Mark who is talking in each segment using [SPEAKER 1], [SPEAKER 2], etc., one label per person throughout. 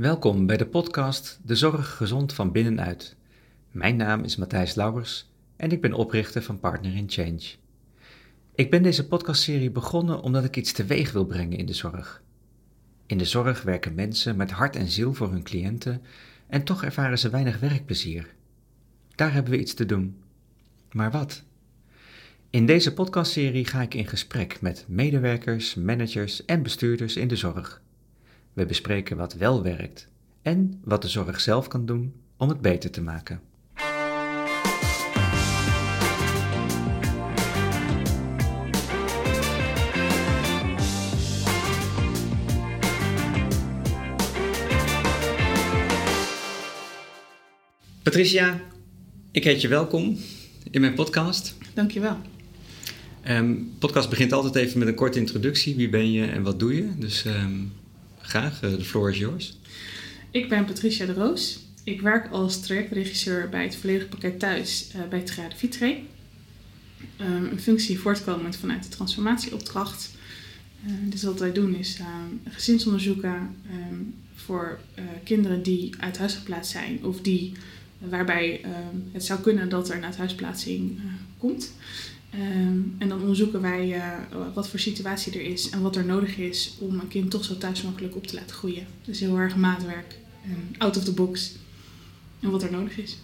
[SPEAKER 1] Welkom bij de podcast De Zorg Gezond van Binnenuit. Mijn naam is Matthijs Lauwers en ik ben oprichter van Partner in Change. Ik ben deze podcastserie begonnen omdat ik iets teweeg wil brengen in de zorg. In de zorg werken mensen met hart en ziel voor hun cliënten en toch ervaren ze weinig werkplezier. Daar hebben we iets te doen. Maar wat? In deze podcastserie ga ik in gesprek met medewerkers, managers en bestuurders in de zorg. We bespreken wat wel werkt en wat de zorg zelf kan doen om het beter te maken. Patricia, ik heet je welkom in mijn podcast.
[SPEAKER 2] Dankjewel.
[SPEAKER 1] Um, podcast begint altijd even met een korte introductie. Wie ben je en wat doe je? Dus um, graag, de floor is yours.
[SPEAKER 2] Ik ben Patricia de Roos. Ik werk als trajectregisseur bij het volledige pakket thuis uh, bij Triade Vitre. Um, een functie voortkomend vanuit de transformatieopdracht. Uh, dus wat wij doen is gezinsonderzoeken voor uh, kinderen die uit huis geplaatst zijn of die waarbij het zou kunnen dat er een uithuisplaatsing komt. Um, en dan onderzoeken wij uh, wat voor situatie er is en wat er nodig is om een kind toch zo thuis mogelijk op te laten groeien. Dus heel erg maatwerk, en out of the box en wat er nodig is.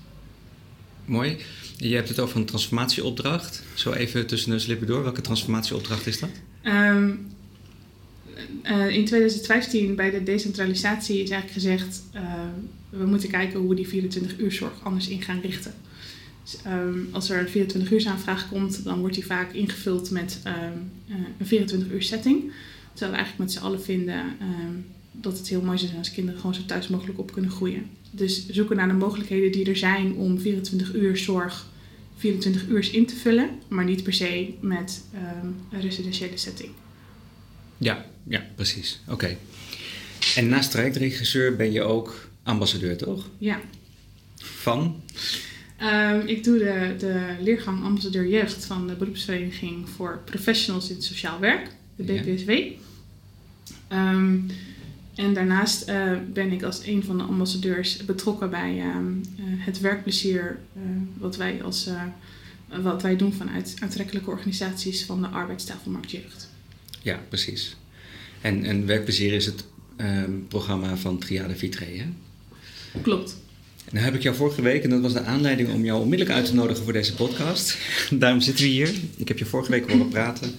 [SPEAKER 1] Mooi. Je hebt het over een transformatieopdracht. Zo even tussen de slippen door. Welke transformatieopdracht is dat?
[SPEAKER 2] Um, uh, in 2015 bij de decentralisatie is eigenlijk gezegd... Uh, we moeten kijken hoe we die 24 uur zorg anders in gaan richten. Dus, um, als er een 24 uur aanvraag komt, dan wordt die vaak ingevuld met um, uh, een 24 uur setting. Terwijl we eigenlijk met z'n allen vinden um, dat het heel mooi zou zijn als kinderen gewoon zo thuis mogelijk op kunnen groeien. Dus zoeken naar de mogelijkheden die er zijn om 24 uur zorg 24 uur in te vullen, maar niet per se met een residentiële setting.
[SPEAKER 1] Ja, ja precies. Oké. En naast trajectregisseur ben je ook ambassadeur, toch?
[SPEAKER 2] Ja.
[SPEAKER 1] Van?
[SPEAKER 2] Um, ik doe de, de leergang ambassadeur jeugd van de beroepsvereniging voor professionals in het sociaal werk, de BPSW. Ja. Um, en daarnaast uh, ben ik als een van de ambassadeurs betrokken bij um, uh, het werkplezier uh, wat, wij als, wat wij doen vanuit aantrekkelijke organisaties van de arbeidstafelmarkt jeugd.
[SPEAKER 1] Ja, precies. En, en werkplezier is het programma van Triade Vitre, hè?
[SPEAKER 2] Klopt.
[SPEAKER 1] En dan heb ik jou vorige week, en dat was de aanleiding om jou onmiddellijk uit te nodigen voor deze podcast. Daarom zitten we hier. Ik heb je vorige week horen praten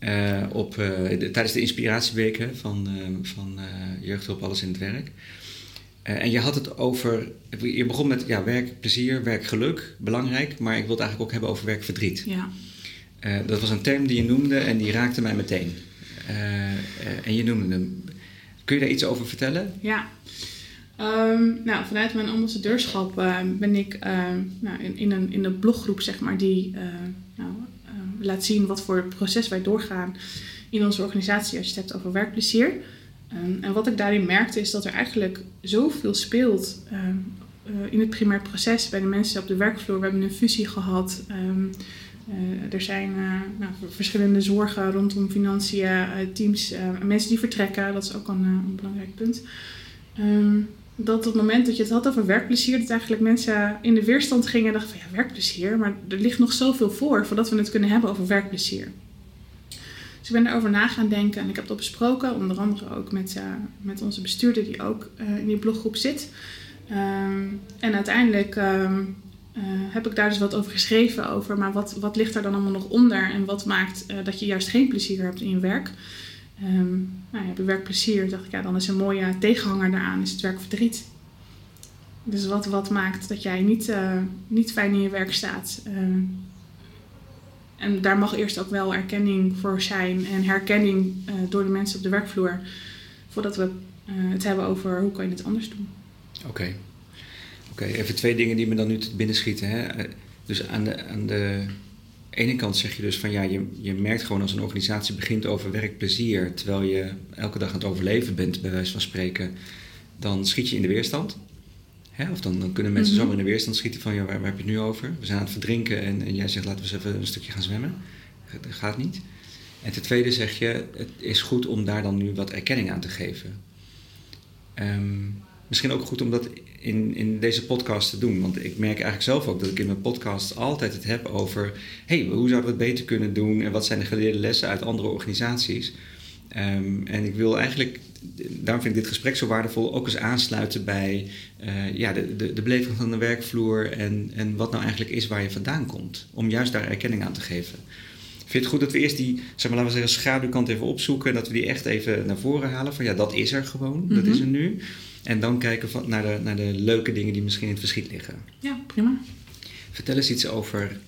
[SPEAKER 1] uh, op, uh, de, tijdens de inspiratieweken van, uh, van Jeugdhulp Alles in het Werk. en je had het over, je begon met ja, werk, plezier, werkgeluk, belangrijk, maar ik wil het eigenlijk ook hebben over werkverdriet.
[SPEAKER 2] Ja.
[SPEAKER 1] dat was een term die je noemde en die raakte mij meteen. en je noemde hem. Kun je daar iets over vertellen?
[SPEAKER 2] Ja. Um, nou, vanuit mijn ambassadeurschap uh, ben ik uh, nou, in, in, een, in een bloggroep, zeg maar, die uh, nou, laat zien wat voor proces wij doorgaan in onze organisatie als je het hebt over werkplezier. En wat ik daarin merkte is dat er eigenlijk zoveel speelt in het primair proces bij de mensen op de werkvloer. We hebben een fusie gehad. Um, er zijn nou, verschillende zorgen rondom financiën, teams, mensen die vertrekken. Dat is ook een, een belangrijk punt. Dat op het moment dat je het had over werkplezier, dat eigenlijk mensen in de weerstand gingen en dachten van ja, werkplezier, maar er ligt nog zoveel voor voordat we het kunnen hebben over werkplezier. Dus ik ben erover na gaan denken en ik heb dat besproken, onder andere ook met, uh, met onze bestuurder die ook uh, in die bloggroep zit. Um, en uiteindelijk um, uh, heb ik daar dus wat over geschreven, over maar wat, wat ligt er dan allemaal nog onder en wat maakt dat je juist geen plezier hebt in je werk. Um, nou bij werkplezier dacht ik, ja, dan is een mooie tegenhanger daaraan, is het werkverdriet. Dus wat, wat maakt dat jij niet, uh, niet fijn in je werk staat. Uh, en daar mag eerst ook wel erkenning voor zijn en herkenning uh, door de mensen op de werkvloer. Voordat we het hebben over hoe kan je het anders doen.
[SPEAKER 1] Oké. Oké, even twee dingen die me dan nu te binnen schieten. Hè? Dus aan de, aan de ene kant zeg je dus van ja, je, je merkt gewoon als een organisatie begint over werkplezier, terwijl je elke dag aan het overleven bent, bij wijze van spreken, dan schiet je in de weerstand. Hè? Of dan, dan kunnen mensen mm -hmm. zomaar in de weerstand schieten van ja, waar, waar heb je het nu over? We zijn aan het verdrinken en, en jij zegt laten we eens even een stukje gaan zwemmen. Dat gaat niet. En ten tweede zeg je, het is goed om daar dan nu wat erkenning aan te geven. Ehm, misschien ook goed om dat in, in deze podcast te doen. Want ik merk eigenlijk zelf ook dat ik in mijn podcast altijd het heb over... hey, hoe zouden we het beter kunnen doen? En wat zijn de geleerde lessen uit andere organisaties? Ehm, en ik wil eigenlijk, daarom vind ik dit gesprek zo waardevol, ook eens aansluiten bij uh, ja, de, de, de beleving van de werkvloer en, en wat nou eigenlijk is waar je vandaan komt. Om juist daar erkenning aan te geven. Ik vind het goed dat we eerst die, zeg maar, laten we zeggen, schaduwkant even opzoeken. En dat we die echt even naar voren halen. Van ja, dat is er gewoon. Dat is mhm. er nu. En dan kijken van, naar, de, naar de leuke dingen die misschien in het verschiet liggen.
[SPEAKER 2] Ja, prima.
[SPEAKER 1] Vertel eens iets over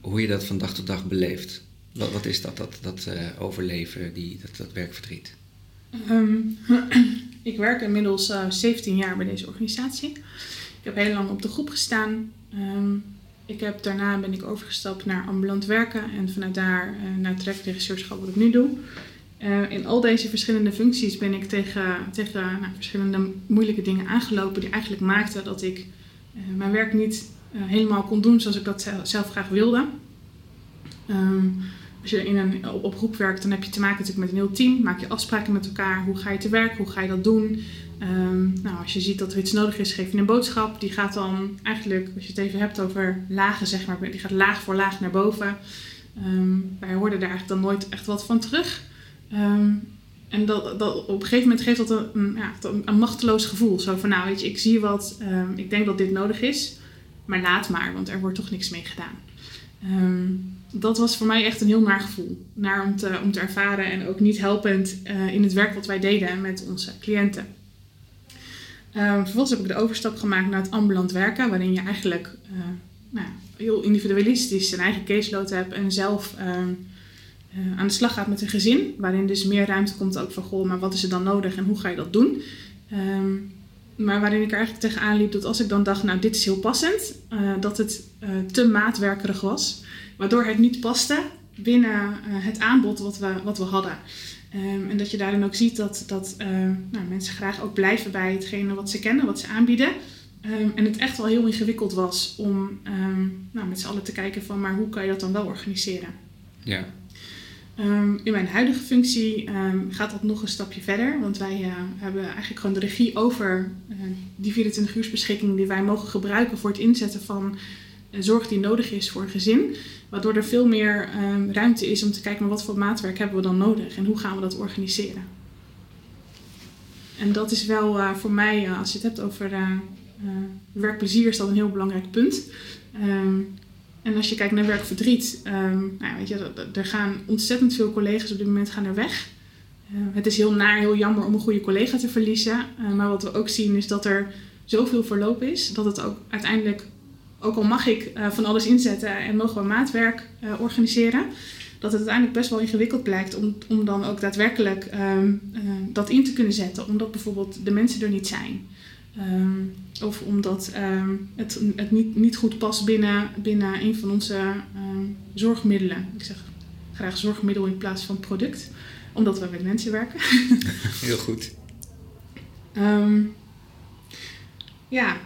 [SPEAKER 1] hoe je dat van dag tot dag beleeft. Wat, wat is dat, dat, dat uh, overleven, die, dat, dat werkverdriet?
[SPEAKER 2] Um, ik werk inmiddels uh, eh, 17 jaar bij deze organisatie. Ik heb heel lang op de groep gestaan. Um, ik heb, daarna ben ik overgestapt naar ambulant werken en vanuit daar uh, naar trajectregisseurschap wat ik nu doe. Uh, in al deze verschillende functies ben ik tegen, tegen nou, verschillende moeilijke dingen aangelopen die eigenlijk maakten dat ik uh, mijn werk niet helemaal kon doen zoals ik dat zelf graag wilde. Um, als je in een, op, groep werkt, dan heb je te maken natuurlijk met een heel team. Maak je afspraken met elkaar. Hoe ga je te werk? Hoe ga je dat doen? Um, nou, als je ziet dat er iets nodig is, geef je een boodschap. Die gaat dan eigenlijk, als je het even hebt over lagen, zeg maar, die gaat laag voor laag naar boven. Um, wij hoorden daar eigenlijk dan nooit echt wat van terug. Um, en dat, dat, op een gegeven moment geeft dat een, een, machteloos gevoel. Zo van, nou weet je, ik zie wat, ik denk dat dit nodig is. Maar laat maar, want er wordt toch niks mee gedaan. Um, dat was voor mij echt een heel naar gevoel. Naar om te, om te ervaren en ook niet helpend uh, in het werk wat wij deden met onze cliënten. Vervolgens heb ik de overstap gemaakt naar het ambulant werken, waarin je eigenlijk uh, nou, heel individualistisch een eigen caseload hebt en zelf uh, aan de slag gaat met een gezin. Waarin dus meer ruimte komt ook van, goh, maar wat is er dan nodig en hoe ga je dat doen? Um, maar waarin ik er eigenlijk tegenaan liep dat als ik dan dacht, nou dit is heel passend, dat het te maatwerkerig was. Waardoor het niet paste binnen het aanbod wat we, wat we hadden. Um, en dat je daarin ook ziet dat, dat nou, mensen graag ook blijven bij hetgene wat ze kennen, wat ze aanbieden. Um, en het echt wel heel ingewikkeld was om nou, met z'n allen te kijken van, maar hoe kan je dat dan wel organiseren?
[SPEAKER 1] Ja.
[SPEAKER 2] In mijn huidige functie gaat dat nog een stapje verder, want wij uh, hebben eigenlijk gewoon de regie over uh, die 24 uursbeschikking die wij mogen gebruiken voor het inzetten van zorg die nodig is voor een gezin. Waardoor er veel meer um, ruimte is om te kijken, maar wat voor maatwerk hebben we dan nodig en hoe gaan we dat organiseren. En dat is wel voor mij, als je het hebt over werkplezier, is dat een heel belangrijk punt. En als je kijkt naar werkverdriet, um, nou, weet je, er gaan ontzettend veel collega's op dit moment gaan er weg. het is heel naar, heel jammer om een goede collega te verliezen. maar wat we ook zien is dat er zoveel verloop is, dat het ook uiteindelijk ook al mag ik uh, van alles inzetten en mogen we maatwerk organiseren, dat het uiteindelijk best wel ingewikkeld blijkt om, om dan ook daadwerkelijk uh, dat in te kunnen zetten, omdat bijvoorbeeld de mensen er niet zijn. Um, of omdat um, het, het niet, niet goed past binnen, binnen een van onze zorgmiddelen. Ik zeg graag zorgmiddel in plaats van product, omdat we met mensen werken.
[SPEAKER 1] Heel goed.
[SPEAKER 2] ja,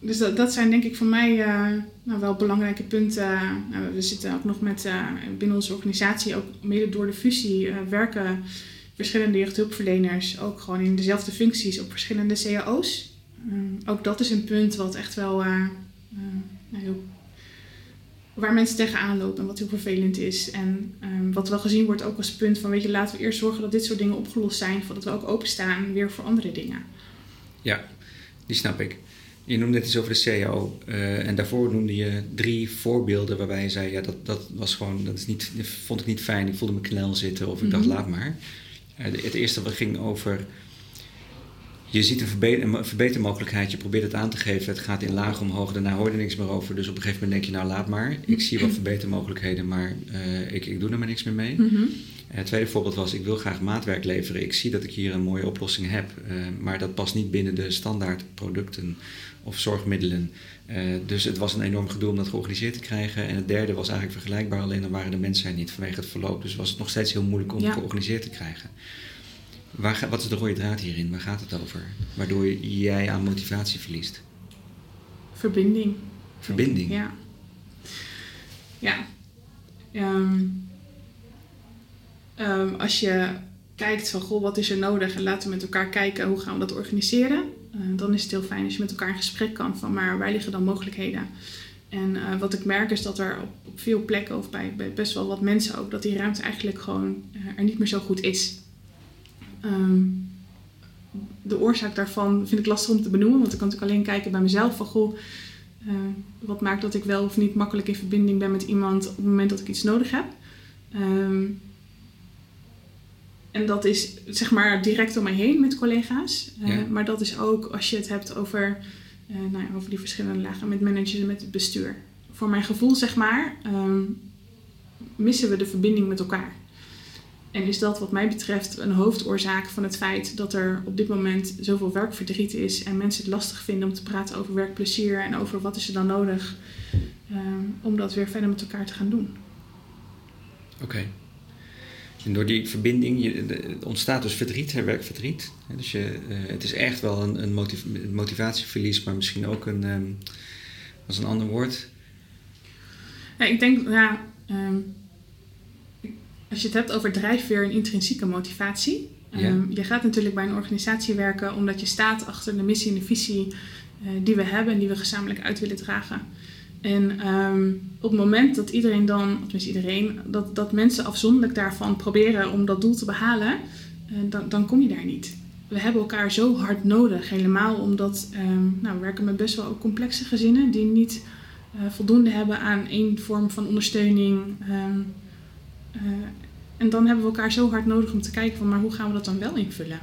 [SPEAKER 2] dus dat, dat zijn denk ik voor mij uh, nou, wel belangrijke punten. Nou, we zitten ook nog met uh, binnen onze organisatie, ook mede door de fusie, uh, werken verschillende jeugdhulpverleners ook gewoon in dezelfde functies op verschillende cao's. ook dat is een punt wat echt wel nou, heel, waar mensen tegenaan lopen en wat heel vervelend is. En wat wel gezien wordt ook als punt van, weet je, laten we eerst zorgen dat dit soort dingen opgelost zijn, voordat we ook openstaan weer voor andere dingen.
[SPEAKER 1] Ja, die snap ik. Je noemde net iets over de CAO uh, en daarvoor noemde je drie voorbeelden waarbij je zei, ja, dat, dat was gewoon, dat is niet, vond ik niet fijn, ik voelde me knel zitten of ik dacht, mhm. laat maar. Uh, het eerste ging over, je ziet een, verbeter, een verbetermogelijkheid, je probeert het aan te geven, het gaat in laag omhoog, daarna hoor je er niks meer over, dus op een gegeven moment denk je, nou laat maar, ik zie wel verbetermogelijkheden, maar uh, ik, ik doe er maar niks meer mee. Mhm. Het tweede voorbeeld was, ik wil graag maatwerk leveren. Ik zie dat ik hier een mooie oplossing heb, uh, maar dat past niet binnen de standaard producten of zorgmiddelen. Uh, dus het was een enorm gedoe om dat georganiseerd te krijgen. En het derde was eigenlijk vergelijkbaar, alleen dan waren de mensen er niet vanwege het verloop. Dus was het nog steeds heel moeilijk om ja. georganiseerd te krijgen. Waar, wat is de rode draad hierin? Waar gaat het over? Waardoor jij aan motivatie verliest?
[SPEAKER 2] Verbinding.
[SPEAKER 1] Verbinding?
[SPEAKER 2] Ja. Ja. Um, um, als je kijkt van goh, wat is er nodig en laten we met elkaar kijken hoe gaan we dat organiseren. Uh, dan is het heel fijn als je met elkaar in gesprek kan van maar waar liggen dan mogelijkheden. En uh, wat ik merk is dat er op, op, veel plekken of bij, bij best wel wat mensen ook, dat die ruimte eigenlijk gewoon uh, er niet meer zo goed is. Um, de oorzaak daarvan vind ik lastig om te benoemen, want ik kan natuurlijk alleen kijken bij mezelf van goh, wat maakt dat ik wel of niet makkelijk in verbinding ben met iemand op het moment dat ik iets nodig heb. Um, en dat is zeg maar direct om mij heen met collega's. Uh, ja. Maar dat is ook als je het hebt over, uh, nou ja, over die verschillende lagen met managers en met het bestuur. Voor mijn gevoel, zeg maar, um, missen we de verbinding met elkaar. En is dat wat mij betreft een hoofdoorzaak van het feit dat er op dit moment zoveel werkverdriet is en mensen het lastig vinden om te praten over werkplezier en over wat is er dan nodig um, om dat weer verder met elkaar te gaan doen.
[SPEAKER 1] Oké. Okay. En door die verbinding je, de, ontstaat dus verdriet, hè, werkverdriet. Dus je, uh, het is echt wel een, een motiv motivatieverlies, maar misschien ook een, um, wat is een ander woord?
[SPEAKER 2] Ja, ik denk, ja, um, als je het hebt over drijfveer en intrinsieke motivatie. Um, ja. Je gaat natuurlijk bij een organisatie werken omdat je staat achter de missie en de visie uh, die we hebben en die we gezamenlijk uit willen dragen. En um, op het moment dat iedereen dan, tenminste iedereen, dat, dat mensen afzonderlijk daarvan proberen om dat doel te behalen, uh, dan, dan kom je daar niet. We hebben elkaar zo hard nodig, helemaal omdat um, nou, we werken met best wel ook complexe gezinnen die niet uh, voldoende hebben aan één vorm van ondersteuning. Um, uh, en dan hebben we elkaar zo hard nodig om te kijken van, maar hoe gaan we dat dan wel invullen?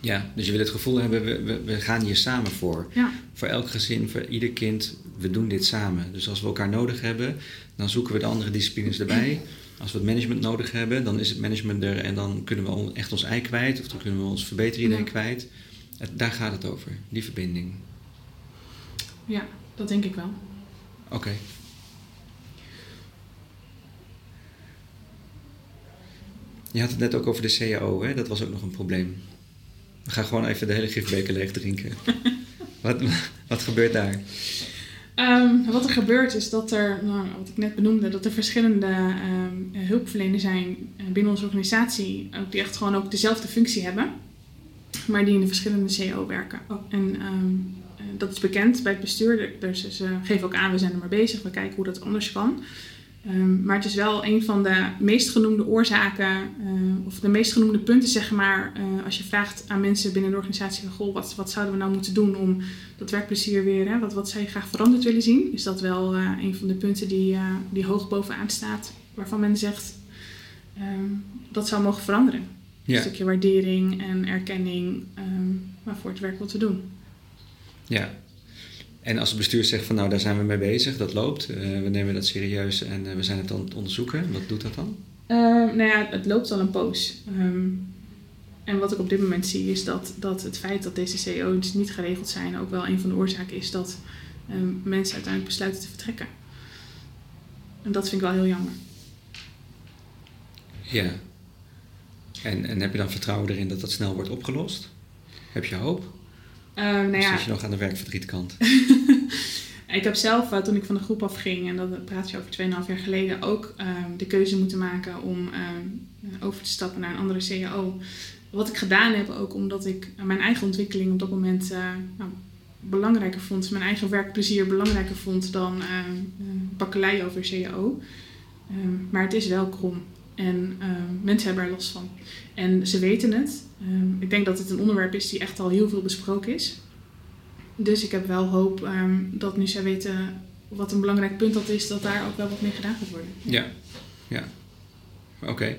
[SPEAKER 1] Ja, dus je wil het gevoel hebben, we, we, we gaan hier samen voor.
[SPEAKER 2] Ja.
[SPEAKER 1] Voor elk gezin, voor ieder kind, we doen dit samen. Dus als we elkaar nodig hebben, dan zoeken we de andere disciplines erbij. Als we het management nodig hebben, dan is het management er en dan kunnen we echt ons ei kwijt of dan kunnen we ons verbeteridee ja. kwijt. Daar gaat het over, die verbinding.
[SPEAKER 2] Ja, dat denk ik wel.
[SPEAKER 1] Oké. Okay. Je had het net ook over de CAO, hè? dat was ook nog een probleem. We gaan gewoon even de hele gifbeker leeg drinken. wat, wat gebeurt daar?
[SPEAKER 2] Um, wat er gebeurt is dat er, nou, wat ik net benoemde, dat er verschillende um, hulpverleners zijn binnen onze organisatie, ook die echt gewoon ook dezelfde functie hebben, maar die in de verschillende CO werken. Oh. En um, dat is bekend bij het bestuur, dus ze geven ook aan, we zijn er maar bezig, we kijken hoe dat anders kan. Um, maar het is wel een van de meest genoemde oorzaken, uh, of de meest genoemde punten, zeg maar, uh, als je vraagt aan mensen binnen de organisatie van goh, wat, wat zouden we nou moeten doen om dat werkplezier weer, hè, wat, wat zou je graag veranderd willen zien, is dat wel uh, een van de punten die, die hoog bovenaan staat, waarvan men zegt um, dat zou mogen veranderen. Ja. Een stukje waardering en erkenning um, voor het werk wat we doen.
[SPEAKER 1] Ja, en als het bestuur zegt van nou daar zijn we mee bezig, dat loopt, uh, we nemen dat serieus en uh, we zijn het aan het onderzoeken, wat doet dat dan?
[SPEAKER 2] Uh, nou ja, het loopt al een poos. Um, en wat ik op dit moment zie is dat, dat het feit dat deze CEO's niet geregeld zijn ook wel een van de oorzaken is dat um, mensen uiteindelijk besluiten te vertrekken. En dat vind ik wel heel jammer.
[SPEAKER 1] Ja. En, en heb je dan vertrouwen erin dat dat snel wordt opgelost? Heb je hoop?
[SPEAKER 2] Uh, nou ja.
[SPEAKER 1] Zit je nog aan de werkverdrietkant?
[SPEAKER 2] ik heb zelf, uh, toen ik van de groep afging, en dat praat je over 2,5 jaar geleden, ook uh, de keuze moeten maken om over te stappen naar een andere CAO. Wat ik gedaan heb, ook omdat ik mijn eigen ontwikkeling op dat moment nou, belangrijker vond, mijn eigen werkplezier belangrijker vond dan bakkelei over CAO. maar het is wel krom. En mensen hebben er last van. En ze weten het. Um, ik denk dat het een onderwerp is die echt al heel veel besproken is. Dus ik heb wel hoop um, dat nu zij weten wat een belangrijk punt dat is, dat daar ook wel wat mee gedaan gaat worden.
[SPEAKER 1] Ja, ja. Oké. Okay.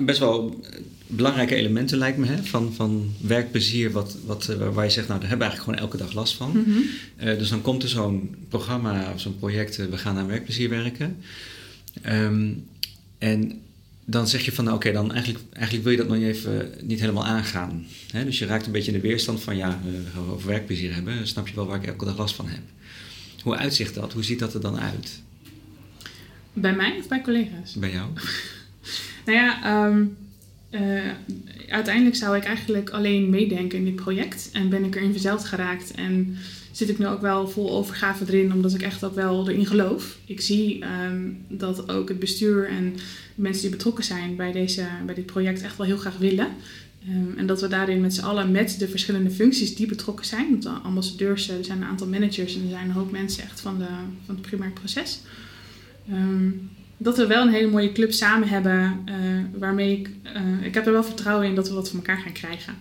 [SPEAKER 1] Best wel belangrijke elementen lijkt me, hè? Van, van werkplezier, wat, wat, waar je zegt, nou daar hebben we eigenlijk gewoon elke dag last van.
[SPEAKER 2] Mm -hmm.
[SPEAKER 1] uh, dus dan komt er zo'n programma of zo'n project, uh, we gaan aan werkplezier werken. Um, en dan zeg je van, nou, oké, okay, dan eigenlijk, eigenlijk wil je dat nog even niet helemaal aangaan. Hè? Dus je raakt een beetje in de weerstand van, ja, we gaan over werkplezier hebben. Dan snap je wel waar ik elke dag last van heb. Hoe uitzicht dat? Hoe ziet dat er dan uit?
[SPEAKER 2] Bij mij of bij collega's?
[SPEAKER 1] Bij jou?
[SPEAKER 2] nou ja, um, uiteindelijk zou ik eigenlijk alleen meedenken in dit project. En ben ik erin verzeld geraakt. En zit ik nu ook wel vol overgave erin, omdat ik echt ook wel erin geloof. Ik zie ehm, dat ook het bestuur en de mensen die betrokken zijn bij, deze, bij dit project echt wel heel graag willen. Ehm, en dat we daarin met z'n allen, met de verschillende functies die betrokken zijn, want de ambassadeurs, er zijn een aantal managers en er zijn een hoop mensen echt van, de, van het primair proces. Ehm, dat we wel een hele mooie club samen hebben, uh, waarmee ik, uh, ik heb er wel vertrouwen in dat we wat voor elkaar gaan krijgen.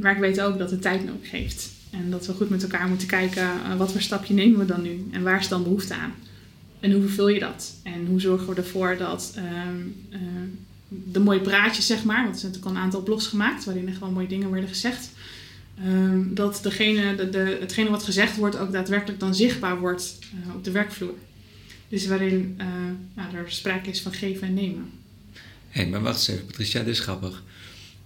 [SPEAKER 2] maar ik weet ook dat het tijd nodig heeft. En dat we goed met elkaar moeten kijken, wat voor stapje nemen we dan nu? En waar is dan behoefte aan? En hoe vervul je dat? En hoe zorgen we ervoor dat uh, de mooie praatjes, zeg maar, want er zijn natuurlijk al een aantal blogs gemaakt waarin echt wel mooie dingen worden gezegd. Um, dat degene, de, hetgene wat gezegd wordt ook daadwerkelijk dan zichtbaar wordt op de werkvloer. Dus waarin uh, nou, er sprake is van geven en nemen.
[SPEAKER 1] Hé, maar wacht eens even, Patricia, dit is grappig.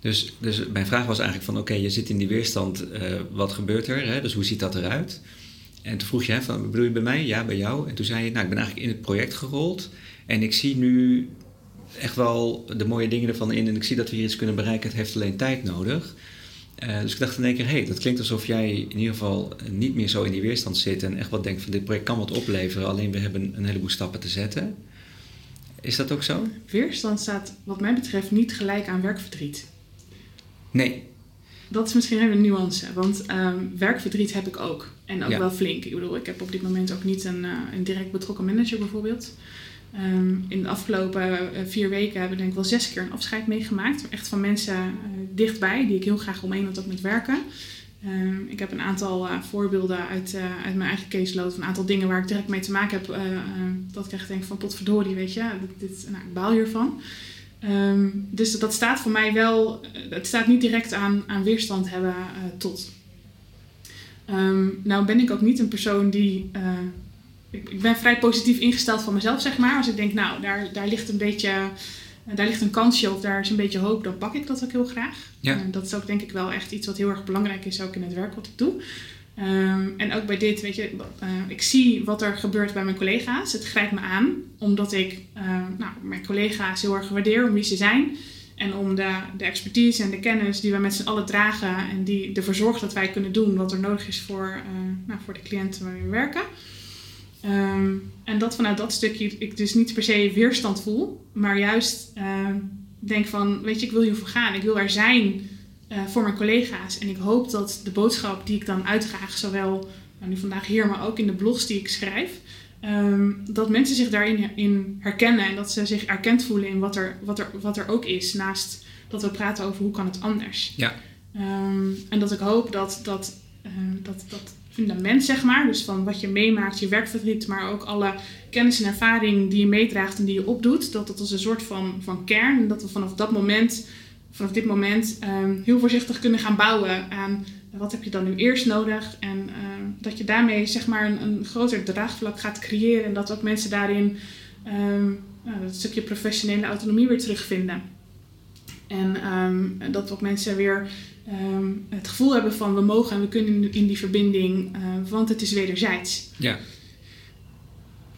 [SPEAKER 1] Dus, dus mijn vraag was eigenlijk van, oké, je zit in die weerstand, uh, wat gebeurt er? Hè? Dus hoe ziet dat eruit? En toen vroeg je, hè, van, bedoel je bij mij? Ja, bij jou. En toen zei je, nou, ik ben eigenlijk in het project gerold. En ik zie nu echt wel de mooie dingen ervan in. En ik zie dat we hier iets kunnen bereiken. Het heeft alleen tijd nodig. Uh, dus ik dacht in één keer, hé, hey, dat klinkt alsof jij in ieder geval niet meer zo in die weerstand zit. En echt wat denkt van, dit project kan wat opleveren. Alleen we hebben een heleboel stappen te zetten. Is dat ook zo?
[SPEAKER 2] Weerstand staat wat mij betreft niet gelijk aan werkverdriet.
[SPEAKER 1] Nee.
[SPEAKER 2] Dat is misschien even een nuance, want um, werkverdriet heb ik ook. En ook ja. wel flink. Ik bedoel, ik heb op dit moment ook niet een, uh, een direct betrokken manager bijvoorbeeld. Um, in de afgelopen uh, vier weken hebben we denk ik wel zes keer een afscheid meegemaakt. Echt van mensen uh, dichtbij, die ik heel graag omheen had ook met werken. Um, ik heb een aantal voorbeelden uit, uit mijn eigen caseload. Een aantal dingen waar ik direct mee te maken heb. dat ik denk van potverdorie, weet je. Dit, dit, nou, ik baal hiervan. Um, dus dat staat voor mij wel, het staat niet direct aan, aan weerstand hebben uh, tot. Nou ben ik ook niet een persoon die, uh, ik, ik, ben vrij positief ingesteld van mezelf zeg maar. Als ik denk nou daar, daar ligt een beetje, daar ligt een kansje of daar is een beetje hoop, dan pak ik dat ook heel graag.
[SPEAKER 1] Ja.
[SPEAKER 2] dat is ook denk ik wel echt iets wat heel erg belangrijk is ook in het werk wat ik doe. Um, en ook bij dit, weet je, uh, ik zie wat er gebeurt bij mijn collega's. Het grijpt me aan, omdat ik uh, nou, mijn collega's heel erg waardeer om wie ze zijn. En om de, de expertise en de kennis die we met z'n allen dragen en die ervoor zorgt dat wij kunnen doen wat er nodig is voor, uh, nou, voor de cliënten waar we werken. Um, en dat vanuit dat stukje ik dus niet per se weerstand voel, maar juist denk van, weet je, ik wil hiervoor gaan. Ik wil er zijn uh, voor mijn collega's. En ik hoop dat de boodschap die ik dan uitdraag, zowel nou, nu vandaag hier, maar ook in de blogs die ik schrijf, um, dat mensen zich daarin in herkennen en dat ze zich erkend voelen in wat er, wat er, wat er ook is, naast dat we praten over hoe kan het anders.
[SPEAKER 1] Ja.
[SPEAKER 2] Um, en dat ik hoop dat dat, uh, dat, dat fundament, zeg maar, dus van wat je meemaakt, je werkverdriet, maar ook alle kennis en ervaring die je meedraagt en die je opdoet, dat dat als een soort van, van kern, en dat we vanaf dat moment vanaf dit moment um, heel voorzichtig kunnen gaan bouwen aan wat heb je dan nu eerst nodig. En uh, dat je daarmee zeg maar een, een, groter draagvlak gaat creëren. En dat ook mensen daarin um, nou, dat stukje professionele autonomie weer terugvinden. En dat ook mensen weer het gevoel hebben van we mogen en we kunnen in die verbinding, uh, want het is wederzijds.
[SPEAKER 1] Ja.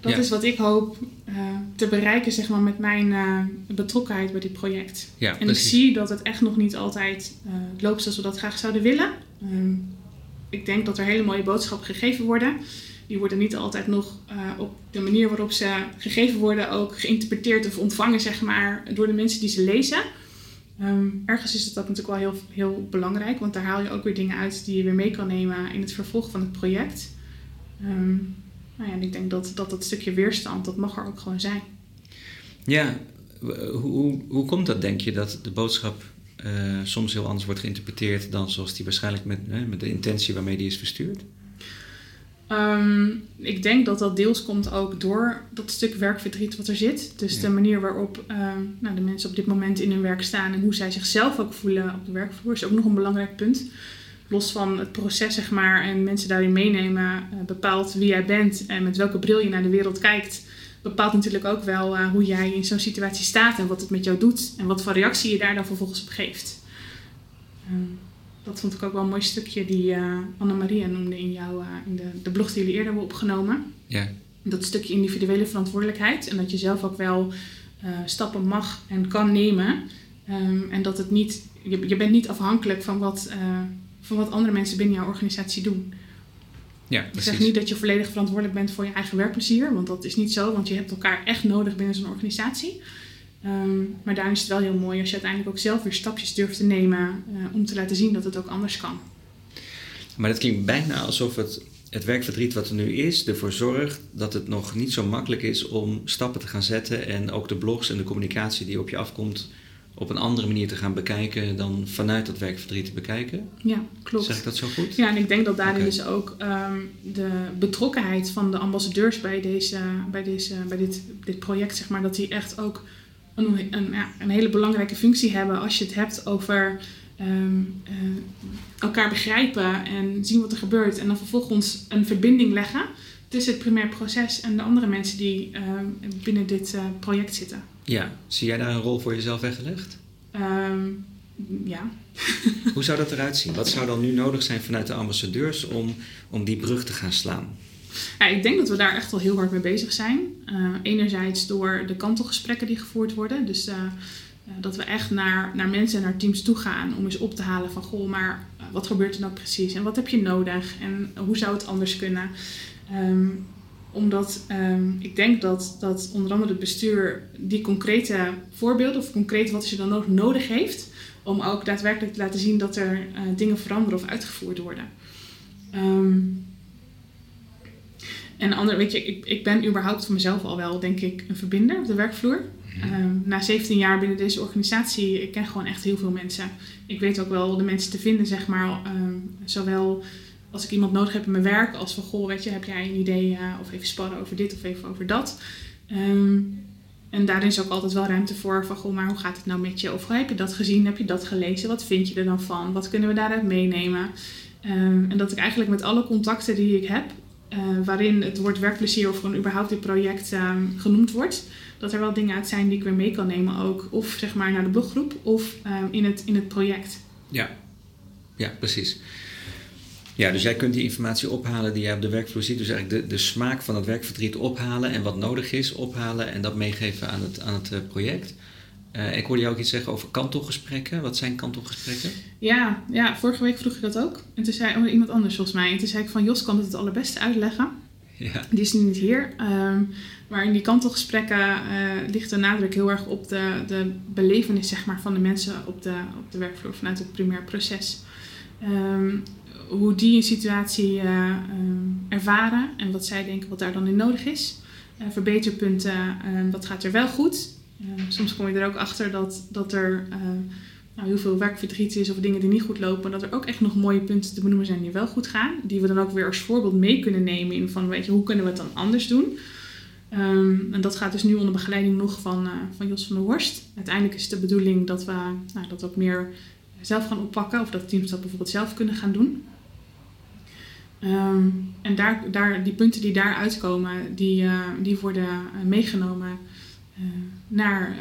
[SPEAKER 2] Dat
[SPEAKER 1] Ja.
[SPEAKER 2] is wat ik hoop uh, te bereiken zeg maar, met mijn uh, betrokkenheid bij dit project.
[SPEAKER 1] Ja,
[SPEAKER 2] en
[SPEAKER 1] precies.
[SPEAKER 2] ik zie dat het echt nog niet altijd loopt zoals we dat graag zouden willen. Um, ik denk dat er hele mooie boodschappen gegeven worden. Die worden niet altijd nog op de manier waarop ze gegeven worden ook geïnterpreteerd of ontvangen zeg maar, door de mensen die ze lezen. Um, ergens is dat natuurlijk wel heel, heel belangrijk, want daar haal je ook weer dingen uit die je weer mee kan nemen in het vervolg van het project. Um, nou ja, en ik denk dat, dat dat stukje weerstand, dat mag er ook gewoon zijn.
[SPEAKER 1] Ja, hoe, hoe, hoe komt dat, denk je, dat de boodschap uh, soms heel anders wordt geïnterpreteerd dan zoals die waarschijnlijk met, hè, met de intentie waarmee die is verstuurd?
[SPEAKER 2] Um, ik denk dat dat deels komt ook door dat stuk werkverdriet wat er zit. Dus
[SPEAKER 1] Ja.
[SPEAKER 2] de manier waarop um, nou, de mensen op dit moment in hun werk staan en hoe zij zichzelf ook voelen op de werkvloer is ook nog een belangrijk punt. Los van het proces, zeg maar, en mensen daarin meenemen, uh, bepaalt wie jij bent en met welke bril je naar de wereld kijkt. Bepaalt natuurlijk ook wel uh, hoe jij in zo'n situatie staat en wat het met jou doet en wat voor reactie je daar dan vervolgens op geeft. Um, dat vond ik ook wel een mooi stukje die uh, Anne-Maria noemde in, jouw, uh, in de, de blog die jullie eerder hebben opgenomen.
[SPEAKER 1] Ja.
[SPEAKER 2] Dat stukje individuele verantwoordelijkheid en dat je zelf ook wel uh, stappen mag en kan nemen Ehm, en dat het niet, je, je bent niet afhankelijk van wat, eh, van wat andere mensen binnen jouw organisatie doen.
[SPEAKER 1] Ja,
[SPEAKER 2] ik zeg niet dat je volledig verantwoordelijk bent voor je eigen werkplezier, want dat is niet zo, want je hebt elkaar echt nodig binnen zo'n organisatie. Ehm, maar daarin is het wel heel mooi als je uiteindelijk ook zelf weer stapjes durft te nemen uh, om te laten zien dat het ook anders kan.
[SPEAKER 1] Maar het klinkt bijna alsof het, het werkverdriet wat er nu is ervoor zorgt dat het nog niet zo makkelijk is om stappen te gaan zetten en ook de blogs en de communicatie die op je afkomt op een andere manier te gaan bekijken dan vanuit dat werkverdriet te bekijken.
[SPEAKER 2] Ja, klopt.
[SPEAKER 1] Zeg ik dat zo goed?
[SPEAKER 2] Ja, en ik denk dat daarin dus ook um, de betrokkenheid van de ambassadeurs bij, deze, bij, deze, bij dit, dit project, zeg maar, dat die echt ook een, een, ja, een hele belangrijke functie hebben als je het hebt over um, uh, elkaar begrijpen en zien wat er gebeurt. En dan vervolgens een verbinding leggen tussen het primair proces en de andere mensen die uh, binnen dit uh, project zitten.
[SPEAKER 1] Ja, zie jij daar een rol voor jezelf weggelegd?
[SPEAKER 2] Um, ja.
[SPEAKER 1] Hoe zou dat eruit zien? Wat zou dan nu nodig zijn vanuit de ambassadeurs om, om die brug te gaan slaan?
[SPEAKER 2] Ja, ik denk dat we daar echt al heel hard mee bezig zijn. Uh, enerzijds door de kantelgesprekken die gevoerd worden. Dus uh, dat we echt naar, naar mensen en naar teams toe gaan om eens op te halen van goh, maar wat gebeurt er nou precies? En wat heb je nodig? En hoe zou het anders kunnen? Um, omdat um, ik denk dat, dat onder andere het bestuur die concrete voorbeelden of concreet wat je dan nog nodig heeft, om ook daadwerkelijk te laten zien dat er dingen veranderen of uitgevoerd worden. Um, en ander, weet je, ik, ik ben überhaupt voor mezelf al wel, denk ik, een verbinder op de werkvloer. Um, na 17 jaar binnen deze organisatie, ik ken gewoon echt heel veel mensen. Ik weet ook wel de mensen te vinden, zeg maar, um, zowel als ik iemand nodig heb in mijn werk, als van goh, weet je, heb jij een idee uh, of even sparren over dit of even over dat. Um, en daarin is ook altijd wel ruimte voor van goh, maar hoe gaat het nou met je? Of heb je dat gezien? Heb je dat gelezen? Wat vind je er dan van? Wat kunnen we daaruit meenemen? En dat ik eigenlijk met alle contacten die ik heb, uh, waarin het woord werkplezier of gewoon überhaupt dit project um, genoemd wordt, dat er wel dingen uit zijn die ik weer mee kan nemen ook. Of zeg maar naar de bloggroep of um, in, het, in het project.
[SPEAKER 1] Ja, ja precies. Ja, dus jij kunt die informatie ophalen die jij op de werkvloer ziet. Dus eigenlijk de, de smaak van het werkverdriet ophalen en wat nodig is ophalen en dat meegeven aan het, aan het uh, project. Uh, ik hoorde jou ook iets zeggen over kantelgesprekken. Wat zijn kantelgesprekken?
[SPEAKER 2] Ja, ja, vorige week vroeg je dat ook. En toen zei oh, iemand anders volgens mij. En toen zei ik van Jos kan het het allerbeste uitleggen.
[SPEAKER 1] Ja.
[SPEAKER 2] Die is nu niet hier. Um, maar in die kantelgesprekken uh, ligt de nadruk heel erg op de, de belevenis zeg maar, van de mensen op de, op de werkvloer vanuit het primair proces. Um, hoe die een situatie uh, um, ervaren en wat zij denken wat daar dan in nodig is. Uh, verbeterpunten, wat gaat er wel goed. Soms kom je er ook achter dat, dat er nou, heel veel werkverdriet is of dingen die niet goed lopen. Dat er ook echt nog mooie punten te benoemen zijn die wel goed gaan. Die we dan ook weer als voorbeeld mee kunnen nemen in van weet je, hoe kunnen we het dan anders doen. Um, en dat gaat dus nu onder begeleiding nog van, van Jos van der Horst. Uiteindelijk is het de bedoeling dat we nou, dat ook meer zelf gaan oppakken of dat teams dat bijvoorbeeld zelf kunnen gaan doen. Um, en daar, daar, die punten die daar uitkomen, die, uh, die worden meegenomen naar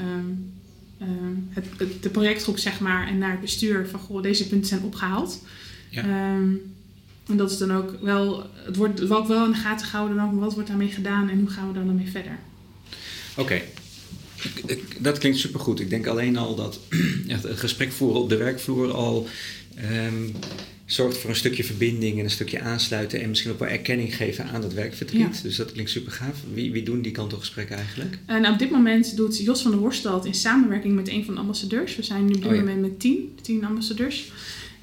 [SPEAKER 2] het, het, de projectgroep, zeg maar, en naar het bestuur van goh, deze punten zijn opgehaald. Ja. Um, en dat is dan ook wel, het wordt ook wel in de gaten gehouden, dan, wat wordt daarmee gedaan en hoe gaan we dan ermee verder.
[SPEAKER 1] Oké, okay. dat klinkt supergoed. Ik denk alleen al dat het gesprek voeren op de werkvloer al um, zorgt voor een stukje verbinding en een stukje aansluiten en misschien ook wel erkenning geven aan dat werkverdriet. Ja. Dus dat klinkt super gaaf. Wie, wie doen die kantelgesprekken eigenlijk?
[SPEAKER 2] En nou, op dit moment doet Jos van der Horst dat in samenwerking met een van de ambassadeurs. We zijn nu op dit oh, ja. moment met tien, tien ambassadeurs.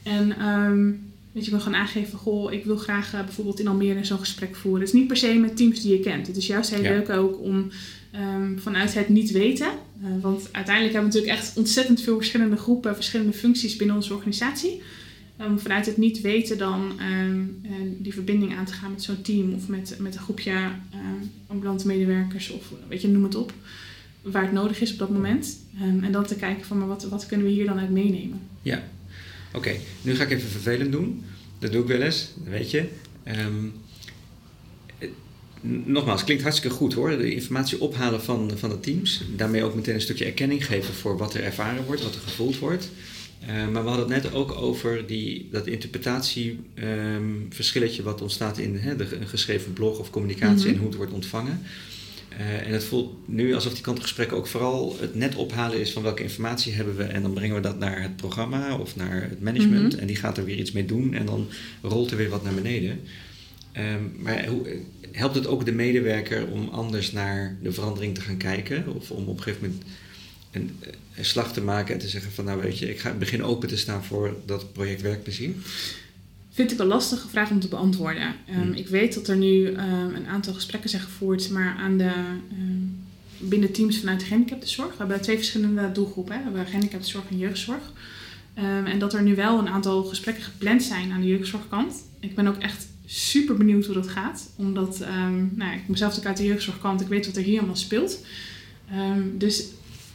[SPEAKER 2] En um, weet je, we gaan aangeven, goh, ik wil graag uh, bijvoorbeeld in Almere zo'n gesprek voeren. Het is niet per se met teams die je kent. Het is juist heel ja. leuk ook om um, vanuit het niet weten. Uh, want uiteindelijk hebben we natuurlijk echt ontzettend veel verschillende groepen, verschillende functies binnen onze organisatie om vanuit het niet weten dan um, die verbinding aan te gaan met zo'n team of met, met een groepje um, ambulante medewerkers of weet je, noem het op, waar het nodig is op dat moment. Um, en dan te kijken van maar wat, wat kunnen we hier dan uit meenemen.
[SPEAKER 1] Ja, oké. Nu ga ik even vervelend doen. Dat doe ik wel eens, weet je. nogmaals, klinkt hartstikke goed hoor. De informatie ophalen van, van de teams. Daarmee ook meteen een stukje erkenning geven voor wat er ervaren wordt, wat er gevoeld wordt. Uh, maar we hadden het net ook over die, dat interpretatieverschilletje um, wat ontstaat in hè, de, een geschreven blog of communicatie mm -hmm. en hoe het wordt ontvangen. en het voelt nu alsof die kantelgesprekken ook vooral het net ophalen is van welke informatie hebben we. En dan brengen we dat naar het programma of naar het management.
[SPEAKER 2] Mhm.
[SPEAKER 1] En die gaat er weer iets mee doen en dan rolt er weer wat naar beneden. Ehm, maar hoe, helpt het ook de medewerker om anders naar de verandering te gaan kijken? Of om op een gegeven moment een, een slag te maken en te zeggen van nou weet je, ik ga begin open te staan voor dat project werkplezier?
[SPEAKER 2] Vind ik een lastige vraag om te beantwoorden. Ehm,
[SPEAKER 1] Hmm.
[SPEAKER 2] Ik weet dat er nu ehm, een aantal gesprekken zijn gevoerd, maar aan de, ehm, binnen teams vanuit de gehandicaptenzorg. We hebben twee verschillende doelgroepen. Hè. We hebben gehandicaptenzorg en jeugdzorg. En dat er nu wel een aantal gesprekken gepland zijn aan de jeugdzorgkant. Ik ben ook echt super benieuwd hoe dat gaat. Omdat nou, ik kom zelf ook uit de jeugdzorgkant. Ik weet wat er hier allemaal speelt. Dus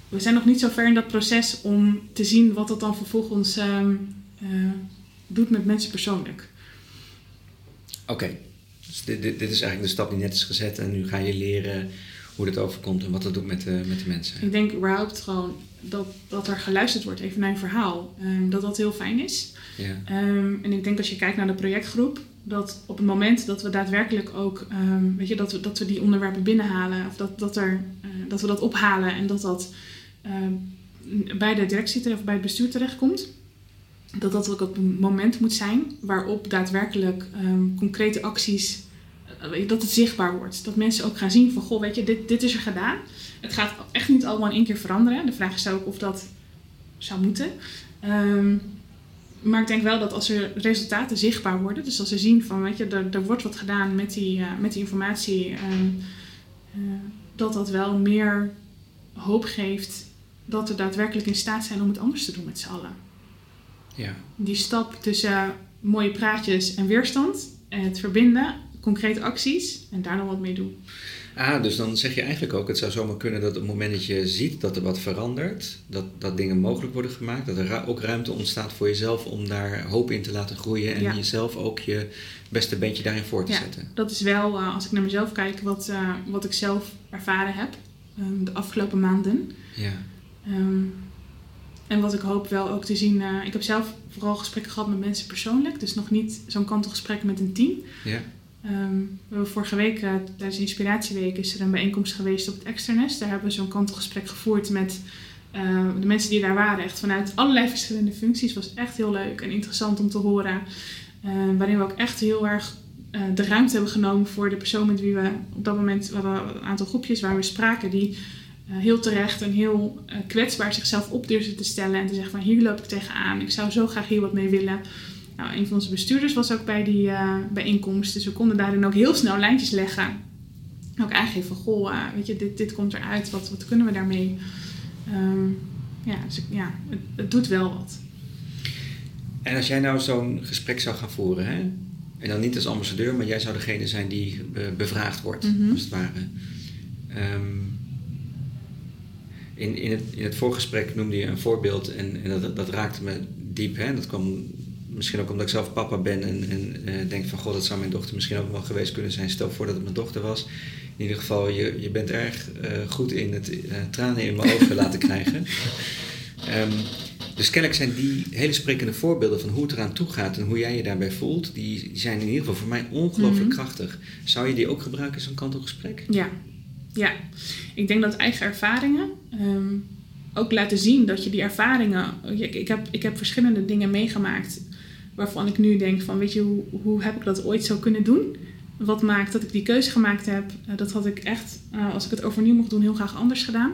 [SPEAKER 2] we zijn nog niet zo ver in dat proces om te zien wat dat dan vervolgens ehm, eh, doet met mensen persoonlijk.
[SPEAKER 1] Oké, dus dit, dit, dit is eigenlijk de stap die net is gezet en nu ga je leren hoe dit overkomt en wat dat doet met de, met de mensen.
[SPEAKER 2] Ik denk überhaupt gewoon dat, dat er geluisterd wordt even naar een verhaal. ehm, dat dat heel fijn is.
[SPEAKER 1] Ja.
[SPEAKER 2] Ehm, en ik denk als je kijkt naar de projectgroep, dat op het moment dat we daadwerkelijk ook, weet je, dat we, dat we die onderwerpen binnenhalen, of dat, dat, er, eh, dat we dat ophalen en dat dat bij de directie terecht, of bij het bestuur terechtkomt, dat dat ook een moment moet zijn waarop daadwerkelijk ehm, concrete acties, eh, dat het zichtbaar wordt. Dat mensen ook gaan zien van, goh, weet je, dit, dit is er gedaan. Het gaat echt niet allemaal in één keer veranderen. De vraag is ook of dat zou moeten. Ehm, maar ik denk wel dat als er resultaten zichtbaar worden, dus als ze zien van, weet je, er, er wordt wat gedaan met die, eh, met die informatie, ehm, eh, dat dat wel meer hoop geeft dat we daadwerkelijk in staat zijn om het anders te doen met z'n allen.
[SPEAKER 1] ja.
[SPEAKER 2] Die stap tussen mooie praatjes en weerstand, het verbinden, concrete acties en daar nog wat mee doen.
[SPEAKER 1] Ah, dus dan zeg je eigenlijk ook, het zou zomaar kunnen dat op het moment dat je ziet dat er wat verandert, dat, dat dingen mogelijk worden gemaakt, dat er ook ruimte ontstaat voor jezelf om daar hoop in te laten groeien en
[SPEAKER 2] Ja.
[SPEAKER 1] jezelf ook je beste beentje daarin voor te
[SPEAKER 2] Ja.
[SPEAKER 1] zetten.
[SPEAKER 2] Dat is wel, eh, als ik naar mezelf kijk, wat, eh, wat ik zelf ervaren heb ehm, de afgelopen maanden.
[SPEAKER 1] Ja.
[SPEAKER 2] Ehm, en wat ik hoop wel ook te zien. eh, ik heb zelf vooral gesprekken gehad met mensen persoonlijk. Dus nog niet zo'n kantelgesprek met een team.
[SPEAKER 1] Ja.
[SPEAKER 2] Ehm, we hebben vorige week, eh, tijdens de Inspiratieweek, is er een bijeenkomst geweest op het Externes. Daar hebben we zo'n kantelgesprek gevoerd met eh, de mensen die daar waren. Echt vanuit allerlei verschillende functies. Het was echt heel leuk en interessant om te horen. Waarin we ook echt heel erg de ruimte hebben genomen voor de persoon met wie we op dat moment... We hadden een aantal groepjes waar we spraken die heel terecht en heel eh, kwetsbaar zichzelf op durfden te stellen. En te zeggen van hier loop ik tegenaan. Ik zou zo graag hier wat mee willen. Nou, een van onze bestuurders was ook bij die eh, bijeenkomst. Dus we konden daarin ook heel snel lijntjes leggen. Ook aangeven van, goh, eh, weet je, dit, dit komt eruit. Wat, wat kunnen we daarmee? Ehm, ja, dus ja het, het doet wel wat.
[SPEAKER 1] En als jij nou zo'n gesprek zou gaan voeren, hè? en dan niet als ambassadeur, maar jij zou degene zijn die eh, bevraagd wordt,
[SPEAKER 2] Mhm.
[SPEAKER 1] als het ware. Ehm, in, in, het, in het voorgesprek noemde je een voorbeeld en, en dat, dat raakte me diep. Hè? Dat kwam misschien ook omdat ik zelf papa ben en, en eh, denk van god, dat zou mijn dochter misschien ook wel geweest kunnen zijn. Stel voor dat het mijn dochter was. In ieder geval, je, je bent erg eh, goed in het eh, tranen in mijn ogen laten krijgen. Ehm, dus kennelijk zijn die hele sprekende voorbeelden van hoe het eraan toe gaat en hoe jij je daarbij voelt, die, zijn in ieder geval voor mij ongelooflijk
[SPEAKER 2] Mhm.
[SPEAKER 1] krachtig. Zou je die ook gebruiken in zo'n kantelgesprek?
[SPEAKER 2] Ja, ja. Ik denk dat eigen ervaringen ehm, ook laten zien dat je die ervaringen. Ik, heb, ik heb verschillende dingen meegemaakt waarvan ik nu denk van, weet je, hoe, hoe heb ik dat ooit zo kunnen doen? Wat maakt dat ik die keuze gemaakt heb? Eh, dat had ik echt, eh, als ik het overnieuw mocht doen, heel graag anders gedaan.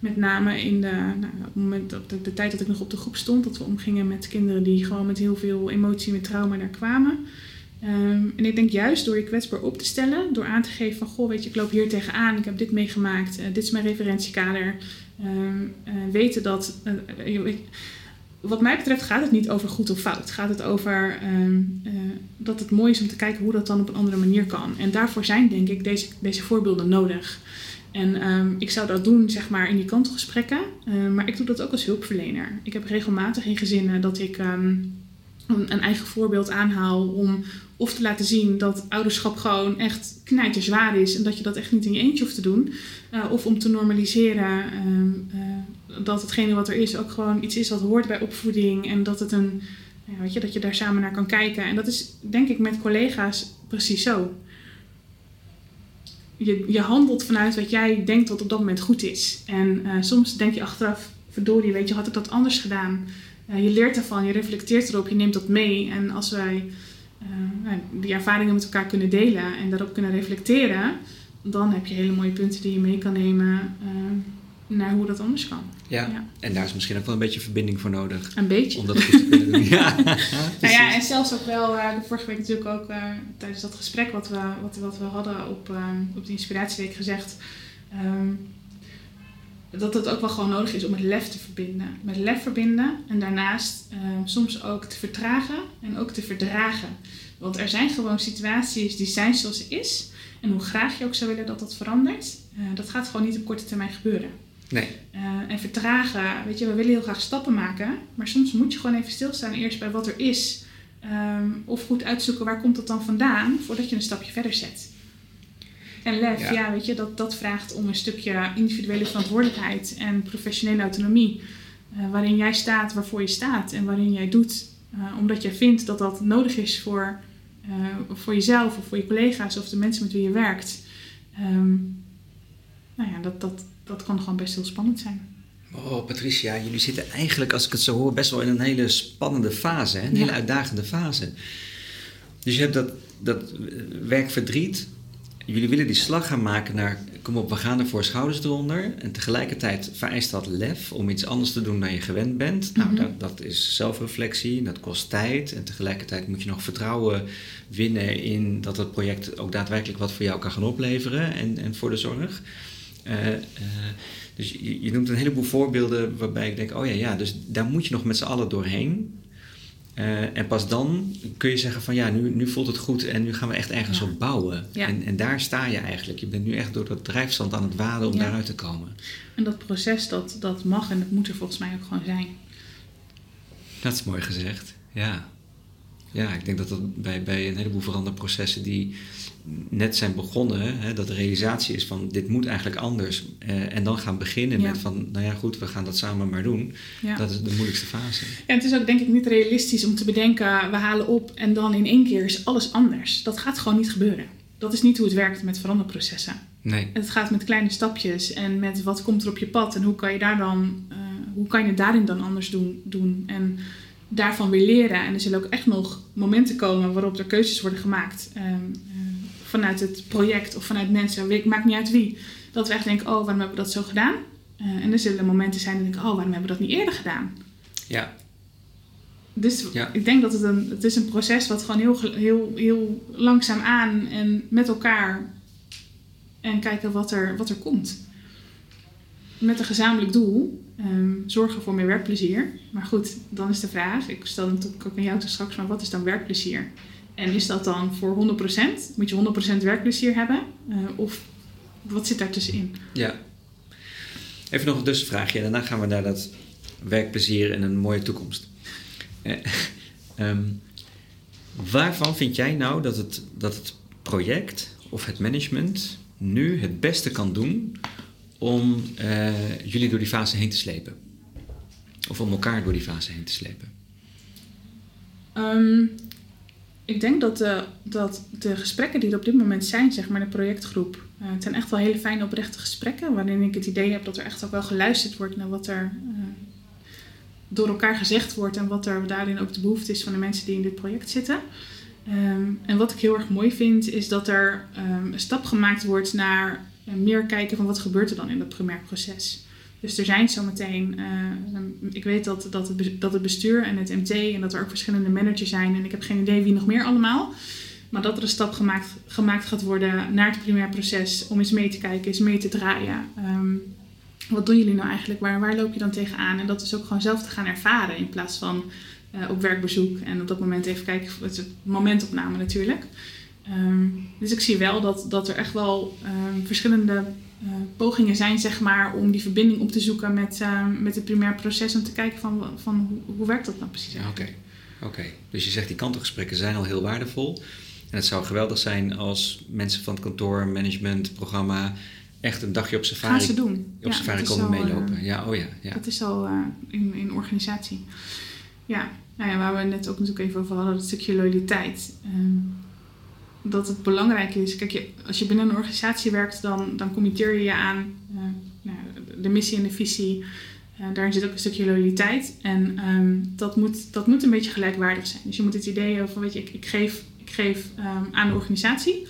[SPEAKER 2] Met name in de, nou, moment, de, de tijd dat ik nog op de groep stond, dat we omgingen met kinderen die gewoon met heel veel emotie, met trauma daar kwamen. Ehm, en ik denk juist door je kwetsbaar op te stellen, door aan te geven van goh, weet je, ik loop hier tegenaan, ik heb dit meegemaakt, eh, dit is mijn referentiekader. Ehm, eh, weten dat, eh, wat mij betreft gaat het niet over goed of fout. Gaat het over ehm, eh, dat het mooi is om te kijken hoe dat dan op een andere manier kan. En daarvoor zijn denk ik deze, deze voorbeelden nodig. En ik zou dat doen, zeg maar, in die kantelgesprekken. Eh, maar ik doe dat ook als hulpverlener. Ik heb regelmatig in gezinnen dat ik een, een eigen voorbeeld aanhaal om of te laten zien dat ouderschap gewoon echt knijterzwaar is en dat je dat echt niet in je eentje hoeft te doen. Eh, of om te normaliseren ehm, eh, dat hetgene wat er is ook gewoon iets is wat hoort bij opvoeding en dat het een, ja, weet je, dat je daar samen naar kan kijken. En dat is denk ik met collega's precies zo. je, je handelt vanuit wat jij denkt dat op dat moment goed is. En uh, soms denk je achteraf, verdorie, weet je, had ik dat anders gedaan? Je leert ervan, je reflecteert erop, je neemt dat mee. En als wij uh, die ervaringen met elkaar kunnen delen en daarop kunnen reflecteren, dan heb je hele mooie punten die je mee kan nemen naar hoe dat anders kan.
[SPEAKER 1] Ja. ja. en daar is misschien ook wel een beetje verbinding voor nodig.
[SPEAKER 2] Een beetje.
[SPEAKER 1] Om dat goed te kunnen doen. ja.
[SPEAKER 2] nou ja, en zelfs ook wel, uh, de vorige week natuurlijk ook tijdens dat gesprek wat we, wat, wat we hadden op, op de Inspiratieweek gezegd. Um, dat het ook wel gewoon nodig is om het lef te verbinden. Met lef verbinden en daarnaast ehm, soms ook te vertragen en ook te verdragen. Want er zijn gewoon situaties die zijn zoals ze is. En hoe graag je ook zou willen dat dat verandert, dat gaat gewoon niet op korte termijn gebeuren.
[SPEAKER 1] Nee.
[SPEAKER 2] Uh, en vertragen, weet je, we willen heel graag stappen maken, maar soms moet je gewoon even stilstaan eerst bij wat er is. Um, of goed uitzoeken waar komt dat dan vandaan, voordat je een stapje verder zet. En lef, ja, ja weet je, dat, dat vraagt om een stukje individuele verantwoordelijkheid en professionele autonomie. Uh, waarin jij staat waarvoor je staat en waarin jij doet uh, omdat jij vindt dat dat nodig is voor, voor jezelf of voor je collega's of de mensen met wie je werkt. Um, nou ja, dat, dat, dat kan gewoon best heel spannend zijn.
[SPEAKER 1] Oh, Patricia, jullie zitten eigenlijk, als ik het zo hoor, best wel in een hele spannende fase, hè? een hele uitdagende fase. Dus je hebt dat, dat werkverdriet. Jullie willen die slag gaan maken naar, kom op, we gaan er voor schouders eronder. En tegelijkertijd vereist dat lef om iets anders te doen dan je gewend bent. Nou,
[SPEAKER 2] Mhm.
[SPEAKER 1] dat, dat is zelfreflectie, dat kost tijd. En tegelijkertijd moet je nog vertrouwen winnen in dat het project ook daadwerkelijk wat voor jou kan gaan opleveren en, en voor de zorg. Uh, uh, dus je, je, noemt een heleboel voorbeelden waarbij ik denk, oh ja, ja, dus daar moet je nog met z'n allen doorheen. Uh, en pas dan kun je zeggen van ja, nu, nu voelt het goed en nu gaan we echt ergens
[SPEAKER 2] Ja.
[SPEAKER 1] op bouwen.
[SPEAKER 2] Ja.
[SPEAKER 1] En, en daar sta je eigenlijk. Je bent nu echt door dat drijfstand aan het waden om
[SPEAKER 2] Ja.
[SPEAKER 1] daaruit te komen.
[SPEAKER 2] En dat proces, dat, dat mag en dat moet er volgens mij ook gewoon zijn.
[SPEAKER 1] Dat is mooi gezegd, ja. Ja, ik denk dat dat bij, bij een heleboel veranderprocessen die net zijn begonnen, hè, dat de realisatie is van dit moet eigenlijk anders. eh, en dan gaan beginnen
[SPEAKER 2] Ja.
[SPEAKER 1] met van, nou ja goed, we gaan dat samen maar doen.
[SPEAKER 2] Ja.
[SPEAKER 1] Dat is de moeilijkste fase.
[SPEAKER 2] Ja, het is ook denk ik niet realistisch om te bedenken, we halen op en dan in één keer is alles anders. Dat gaat gewoon niet gebeuren. Dat is niet hoe het werkt met veranderprocessen.
[SPEAKER 1] Nee,
[SPEAKER 2] Het gaat met kleine stapjes en met wat komt er op je pad en hoe kan je, daar dan, eh, hoe kan je het daarin dan anders doen, doen. En daarvan weer leren. En er zullen ook echt nog momenten komen waarop er keuzes worden gemaakt. ehm, eh, vanuit het project of vanuit mensen, weet- maakt niet uit wie. Dat we echt denken, oh, waarom hebben we dat zo gedaan? Eh, en er zullen momenten zijn dat ik oh, waarom hebben we dat niet eerder gedaan?
[SPEAKER 1] ja,
[SPEAKER 2] Dus
[SPEAKER 1] Ja.
[SPEAKER 2] ik denk dat het een, het is een proces wat gewoon heel, heel, heel langzaam aan en met elkaar en kijken wat er, wat er komt. Met een gezamenlijk doel, ehm, zorgen voor meer werkplezier. Maar goed, dan is de vraag, ik stel natuurlijk ook aan jou te straks, maar wat is dan werkplezier? En is dat dan voor 100%? Moet je 100% werkplezier hebben? Eh, of wat zit daar tussenin?
[SPEAKER 1] ja. Even nog een tussenvraagje en daarna gaan we naar dat werkplezier en een mooie toekomst. Eh, ehm, waarvan vind jij nou dat het, dat het project of het management nu het beste kan doen om eh, jullie door die fase heen te slepen? Of om elkaar door die fase heen te slepen?
[SPEAKER 2] Ehm, ik denk dat de, dat de gesprekken die er op dit moment zijn, zeg maar de projectgroep, eh, het zijn echt wel hele fijne oprechte gesprekken, waarin ik het idee heb dat er echt ook wel geluisterd wordt naar wat er eh, door elkaar gezegd wordt en wat er daarin ook de behoefte is van de mensen die in dit project zitten. Ehm, en wat ik heel erg mooi vind, is dat er ehm, een stap gemaakt wordt naar eh, meer kijken van wat gebeurt er dan in dat primair proces. Dus er zijn zometeen, eh, ik weet dat, dat, het, dat het bestuur en het MT en dat er ook verschillende managers zijn. En ik heb geen idee wie nog meer allemaal. Maar dat er een stap gemaakt, gemaakt gaat worden naar het primair proces om eens mee te kijken, eens mee te draaien. Ehm, wat doen jullie nou eigenlijk? Waar, waar loop je dan tegenaan? En dat is ook gewoon zelf te gaan ervaren in plaats van eh, op werkbezoek. En op dat moment even kijken, het is een momentopname natuurlijk. Ehm, dus ik zie wel dat, dat er echt wel ehm, verschillende eh, pogingen zijn, zeg maar, om die verbinding op te zoeken met, ehm, met het primair proces. Om te kijken van, van hoe, hoe werkt dat nou precies?
[SPEAKER 1] Oké. Oké. Dus je zegt die kantelgesprekken zijn al heel waardevol. En het zou geweldig zijn als mensen van het kantoor, management, programma echt een dagje op safari,
[SPEAKER 2] Gaan ze doen.
[SPEAKER 1] op
[SPEAKER 2] Ja,
[SPEAKER 1] safari komen
[SPEAKER 2] al, eh,
[SPEAKER 1] meelopen. Ja, oh ja. ja.
[SPEAKER 2] Dat is al eh, in, in organisatie. Ja, nou ja, waar we net ook natuurlijk even over hadden, dat stukje loyaliteit. Ehm, dat het belangrijk is. Kijk, je, als je binnen een organisatie werkt, dan, dan committeer je je aan uh, nou, de missie en de visie. Uh, daarin zit ook een stukje loyaliteit. En um, dat, moet, dat moet een beetje gelijkwaardig zijn. Dus je moet het idee hebben van, weet je, ik, ik geef, ik geef um, aan de organisatie.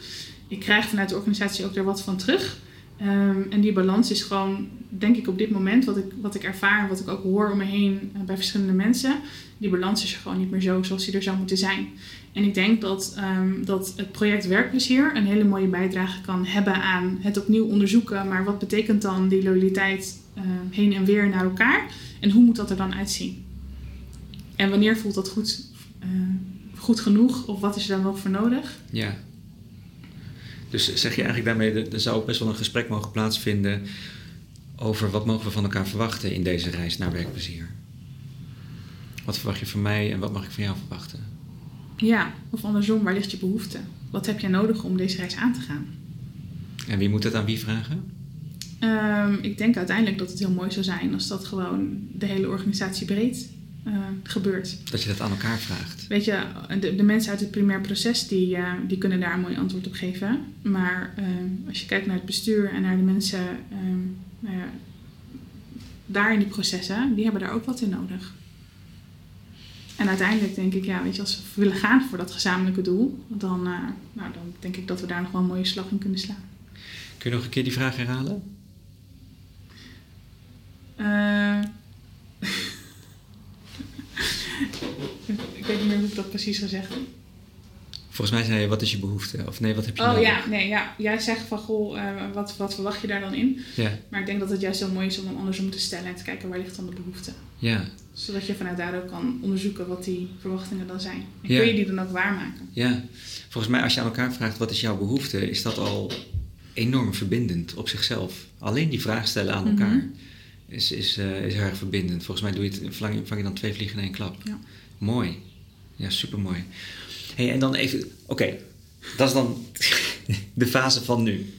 [SPEAKER 2] Ik krijg vanuit de organisatie ook er wat van terug. Um, en die balans is gewoon, denk ik op dit moment, wat ik, wat ik ervaar en wat ik ook hoor om me heen uh, bij verschillende mensen. Die balans is gewoon niet meer zo zoals die er zou moeten zijn. En ik denk dat, um, dat het project Werkplezier een hele mooie bijdrage kan hebben aan het opnieuw onderzoeken. Maar wat betekent dan die loyaliteit uh, heen en weer naar elkaar? En hoe moet dat er dan uitzien? En wanneer voelt dat goed, uh, goed genoeg? Of wat is er dan nog voor nodig?
[SPEAKER 1] Ja. Dus zeg je eigenlijk daarmee, er zou best wel een gesprek mogen plaatsvinden over wat mogen we van elkaar verwachten in deze reis naar werkplezier? Wat verwacht je van mij en wat mag ik van jou verwachten?
[SPEAKER 2] Ja, of andersom, waar ligt je behoefte? Wat heb jij nodig om deze reis aan te gaan?
[SPEAKER 1] En wie moet het aan wie vragen?
[SPEAKER 2] Um, ik denk uiteindelijk dat het heel mooi zou zijn als dat gewoon de hele organisatie breed uh, gebeurt.
[SPEAKER 1] Dat je dat aan elkaar vraagt.
[SPEAKER 2] Weet je, de, de mensen uit het primair proces die, uh, die kunnen daar een mooi antwoord op geven. Maar uh, als je kijkt naar het bestuur en naar de mensen nou ja, daar in die processen, die hebben daar ook wat in nodig. En uiteindelijk denk ik, ja, weet je, als we willen gaan voor dat gezamenlijke doel, dan, uh, nou, dan denk ik dat we daar nog wel een mooie slag in kunnen slaan.
[SPEAKER 1] Kun je nog een keer die vraag herhalen?
[SPEAKER 2] Uh, ik weet niet meer hoe ik dat precies gezegd heb.
[SPEAKER 1] Volgens mij zei je, wat is je behoefte? Of nee, wat heb je
[SPEAKER 2] Oh
[SPEAKER 1] nodig?
[SPEAKER 2] ja, nee, ja. Jij zegt van, goh, uh, wat, wat verwacht je daar dan in?
[SPEAKER 1] Ja.
[SPEAKER 2] Maar ik denk dat het juist heel mooi is om hem andersom te stellen en te kijken waar ligt dan de behoefte.
[SPEAKER 1] Ja.
[SPEAKER 2] Zodat je vanuit daar ook kan onderzoeken wat die verwachtingen dan zijn. En
[SPEAKER 1] Ja.
[SPEAKER 2] kun je die dan ook waarmaken.
[SPEAKER 1] Ja. Volgens mij, als je aan elkaar vraagt, wat is jouw behoefte? Is dat al enorm verbindend op zichzelf. Alleen die vraag stellen aan elkaar
[SPEAKER 2] Mhm.
[SPEAKER 1] is, is, uh, is erg verbindend. Volgens mij doe je het, vang, je, dan twee vliegen in één klap.
[SPEAKER 2] Ja.
[SPEAKER 1] Mooi. Ja, supermooi. Hey, en dan even, oké, dat is dan de fase van nu.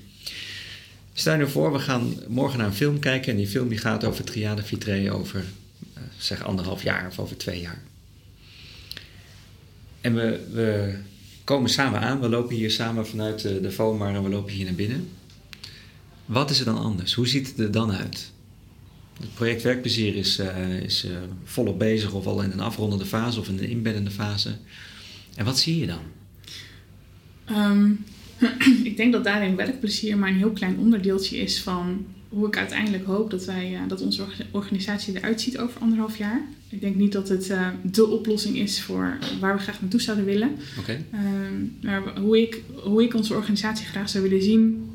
[SPEAKER 1] Stel je nou voor, we gaan morgen naar een film kijken en die film die gaat over Triade Vitré over, uh, zeg anderhalf jaar of over twee jaar. En we, we komen samen aan, we lopen hier samen vanuit de, de FOMAR en we lopen hier naar binnen. Wat is er dan anders? Hoe ziet het er dan uit? Het project Werkplezier is, uh, is volop bezig of al in een afrondende fase of in een inbeddende fase. En wat zie je dan?
[SPEAKER 2] Um, ik denk dat daarin werkplezier maar een heel klein onderdeeltje is van hoe ik uiteindelijk hoop dat, wij, uh, dat onze organisatie eruit ziet over anderhalf jaar. Ik denk niet dat het uh, de oplossing is voor waar we graag naartoe zouden willen.
[SPEAKER 1] Okay.
[SPEAKER 2] Um, maar hoe ik, hoe ik onze organisatie graag zou willen zien,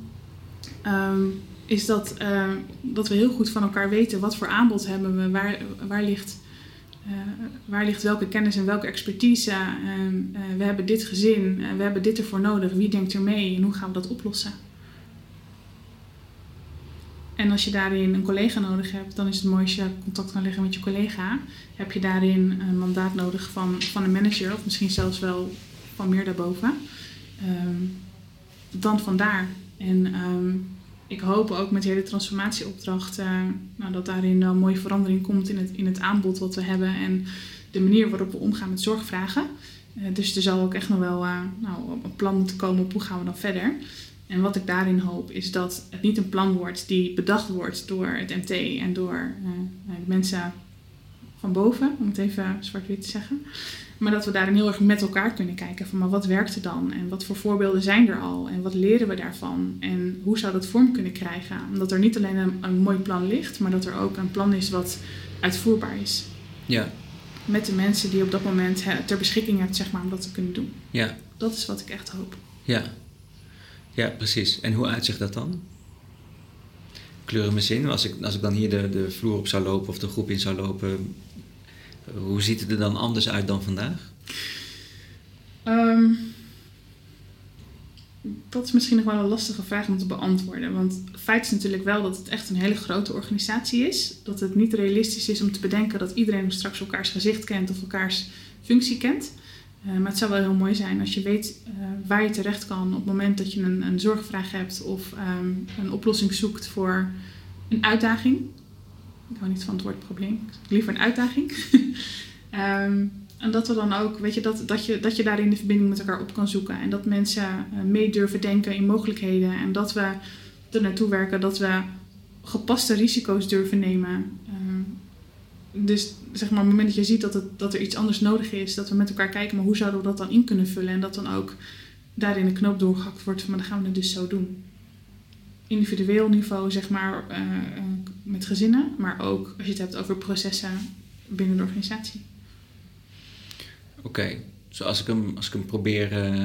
[SPEAKER 2] um, is dat, uh, dat we heel goed van elkaar weten wat voor aanbod hebben we, waar, waar, ligt, uh, waar ligt welke kennis en welke expertise. Um, uh, we hebben dit gezin, we hebben dit ervoor nodig, wie denkt er mee en hoe gaan we dat oplossen. En als je daarin een collega nodig hebt, dan is het mooi als je contact kan leggen met je collega. Heb je daarin een mandaat nodig van, van een manager of misschien zelfs wel van meer daarboven, um, dan vandaar. En um, ik hoop ook met de hele transformatieopdracht uh, nou, dat daarin een mooie verandering komt in het, in het aanbod wat we hebben en de manier waarop we omgaan met zorgvragen. Uh, dus er zal ook echt nog wel uh, nou, een plan moeten komen op hoe gaan we dan verder. En wat ik daarin hoop is dat het niet een plan wordt die bedacht wordt door het MT en door de mensen van boven, om het even zwart-wit te zeggen. Maar dat we daarin heel erg met elkaar kunnen kijken van maar wat werkt er dan? En wat voor voorbeelden zijn er al? En wat leren we daarvan? En hoe zou dat vorm kunnen krijgen? Omdat er niet alleen een, een mooi plan ligt, maar dat er ook een plan is wat uitvoerbaar is.
[SPEAKER 1] Ja.
[SPEAKER 2] Met de mensen die op dat moment ter beschikking hebt, zeg maar, om dat te kunnen doen.
[SPEAKER 1] Ja.
[SPEAKER 2] Dat is wat ik echt hoop.
[SPEAKER 1] Ja. Ja, precies. En hoe uitzicht dat dan? Kleuren me zin. Als ik, als ik dan hier de, de vloer op zou lopen of de groep in zou lopen, hoe ziet het er dan anders uit dan vandaag?
[SPEAKER 2] Um, dat is misschien nog wel een lastige vraag om te beantwoorden. Want feit is natuurlijk wel dat het echt een hele grote organisatie is. Dat het niet realistisch is om te bedenken dat iedereen straks elkaars gezicht kent of elkaars functie kent. Uh, maar het zou wel heel mooi zijn als je weet uh, waar je terecht kan op het moment dat je een, een zorgvraag hebt of um, een oplossing zoekt voor een uitdaging. Ik hou niet van het woord probleem, liever een uitdaging. um, En dat we dan ook, weet je, dat, dat, je, dat je daarin de verbinding met elkaar op kan zoeken. En dat mensen uh, mee durven denken in mogelijkheden. En dat we er naartoe werken dat we gepaste risico's durven nemen. Uh, dus zeg maar, op het moment dat je ziet dat, het, dat er iets anders nodig is, dat we met elkaar kijken, maar hoe zouden we dat dan in kunnen vullen? En dat dan ook daarin de knoop doorgehakt wordt maar dan gaan we het dus zo doen. Individueel niveau, zeg maar, uh, met gezinnen, maar ook als je het hebt over processen binnen de organisatie.
[SPEAKER 1] Oké, dus als ik hem, als ik hem probeer uh,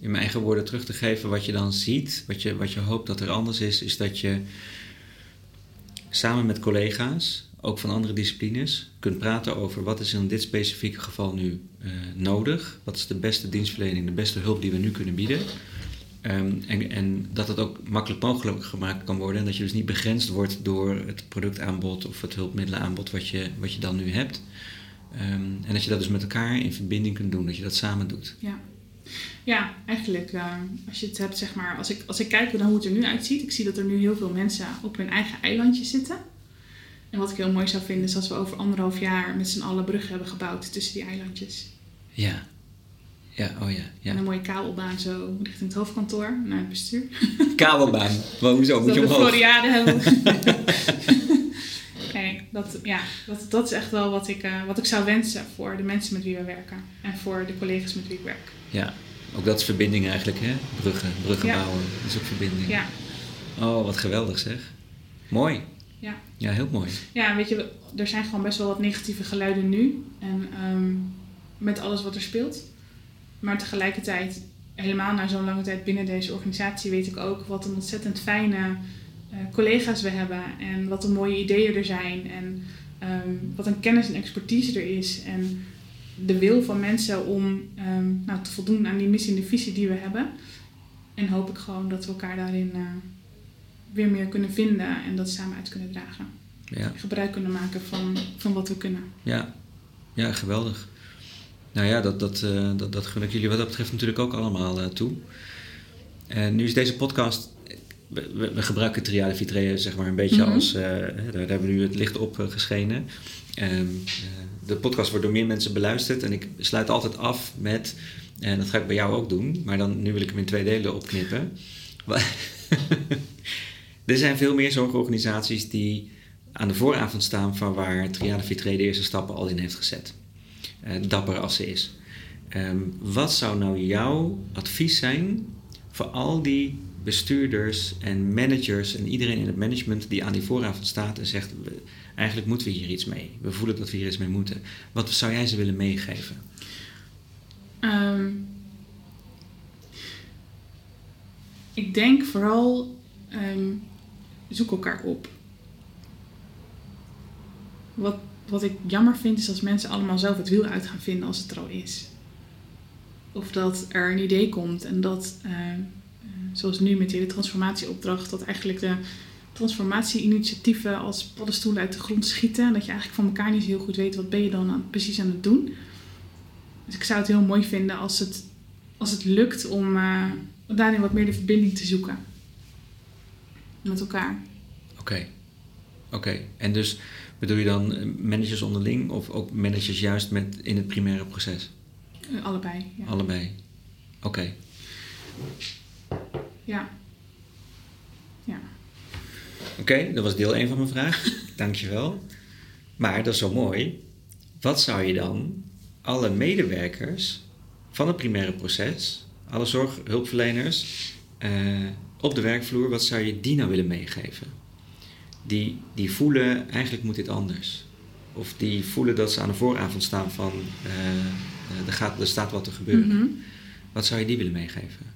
[SPEAKER 1] in mijn eigen woorden terug te geven, wat je dan ziet, wat je, wat je hoopt dat er anders is, is dat je samen met collega's, ook van andere disciplines, kunt praten over wat is in dit specifieke geval nu uh, nodig, wat is de beste dienstverlening, de beste hulp die we nu kunnen bieden. Um, en, en, dat het ook makkelijk mogelijk gemaakt kan worden. En dat je dus niet begrensd wordt door het productaanbod of het hulpmiddelenaanbod wat je, wat je dan nu hebt. Um, en dat je dat dus met elkaar in verbinding kunt doen, dat je dat samen doet.
[SPEAKER 2] Ja, ja eigenlijk uh, als je het hebt, zeg maar, als ik, als ik kijk naar hoe het er nu uitziet, ik zie dat er nu heel veel mensen op hun eigen eilandje zitten. En wat ik heel mooi zou vinden is als we over anderhalf jaar met z'n allen bruggen hebben gebouwd tussen die eilandjes.
[SPEAKER 1] Ja, ja, oh ja. ja.
[SPEAKER 2] En een mooie kabelbaan zo richting het hoofdkantoor naar het bestuur.
[SPEAKER 1] Kabelbaan? Maar hoezo? Moet je
[SPEAKER 2] dat
[SPEAKER 1] omhoog?
[SPEAKER 2] we Floriade hebben. Kijk, dat, ja, dat, dat is echt wel wat ik, uh, wat ik zou wensen voor de mensen met wie we werken. En voor de collega's met wie ik werk.
[SPEAKER 1] Ja, ook dat is verbinding eigenlijk, hè? Bruggen, bruggen ja. bouwen. Dat is ook verbinding.
[SPEAKER 2] Ja.
[SPEAKER 1] Oh, wat geweldig zeg. Mooi.
[SPEAKER 2] Ja.
[SPEAKER 1] Ja, heel mooi.
[SPEAKER 2] Ja, weet je, er zijn gewoon best wel wat negatieve geluiden nu. En um, met alles wat er speelt. Maar tegelijkertijd, helemaal na zo'n lange tijd binnen deze organisatie, weet ik ook wat een ontzettend fijne uh, collega's we hebben. En wat een mooie ideeën er zijn. En um, wat een kennis en expertise er is. En de wil van mensen om um, nou, te voldoen aan die missie en de visie die we hebben. En hoop ik gewoon dat we elkaar daarin uh, weer meer kunnen vinden en dat samen uit kunnen dragen.
[SPEAKER 1] Ja.
[SPEAKER 2] Gebruik kunnen maken van, van wat we kunnen.
[SPEAKER 1] Ja, ja geweldig. Nou ja, dat, dat, uh, dat, dat gun ik jullie wat dat betreft natuurlijk ook allemaal uh, toe. En nu is deze podcast. We, gebruiken Triade Vitré zeg maar een beetje mm-hmm. als. Uh, daar, daar, hebben we nu het licht op geschenen. Um, de podcast wordt door meer mensen beluisterd. En ik sluit altijd af met. En dat ga ik bij jou ook doen. Maar dan, nu wil ik hem in twee delen opknippen. er zijn veel meer zorgorganisaties die aan de vooravond staan van waar Triade Vitré de eerste stappen al in heeft gezet. Uh, dapper als ze is. Um, wat zou nou jouw advies zijn voor al die bestuurders en managers en iedereen in het management die aan die vooravond staat en zegt: eigenlijk moeten we hier iets mee. We voelen dat we hier iets mee moeten. Wat zou jij ze willen meegeven?
[SPEAKER 2] Um, ik denk vooral um, zoek elkaar op. Wat, wat ik jammer vind is als mensen allemaal zelf het wiel uit gaan vinden als het er al is. Of dat er een idee komt en dat, uh, zoals nu met de transformatieopdracht, dat eigenlijk de transformatie-initiatieven als paddenstoelen uit de grond schieten. En dat je eigenlijk van elkaar niet heel goed weet wat ben je dan precies aan het doen. Dus ik zou het heel mooi vinden als het, als het lukt om uh, daarin wat meer de verbinding te zoeken. Met elkaar.
[SPEAKER 1] Oké. Oké. En dus bedoel je dan managers onderling of ook managers juist met in het primaire proces?
[SPEAKER 2] Allebei. Ja.
[SPEAKER 1] Allebei. Oké. Okay.
[SPEAKER 2] Ja. Ja.
[SPEAKER 1] Oké, okay, dat was deel 1 van mijn vraag. Dankjewel. Maar dat is zo mooi. Wat zou je dan alle medewerkers van het primaire proces, alle zorghulpverleners uh, op de werkvloer, wat zou je die nou willen meegeven? Die, die voelen, eigenlijk moet dit anders. Of die voelen dat ze aan de vooravond staan van, uh, er, gaat, er staat wat te gebeuren. Mm-hmm. Wat zou je die willen meegeven?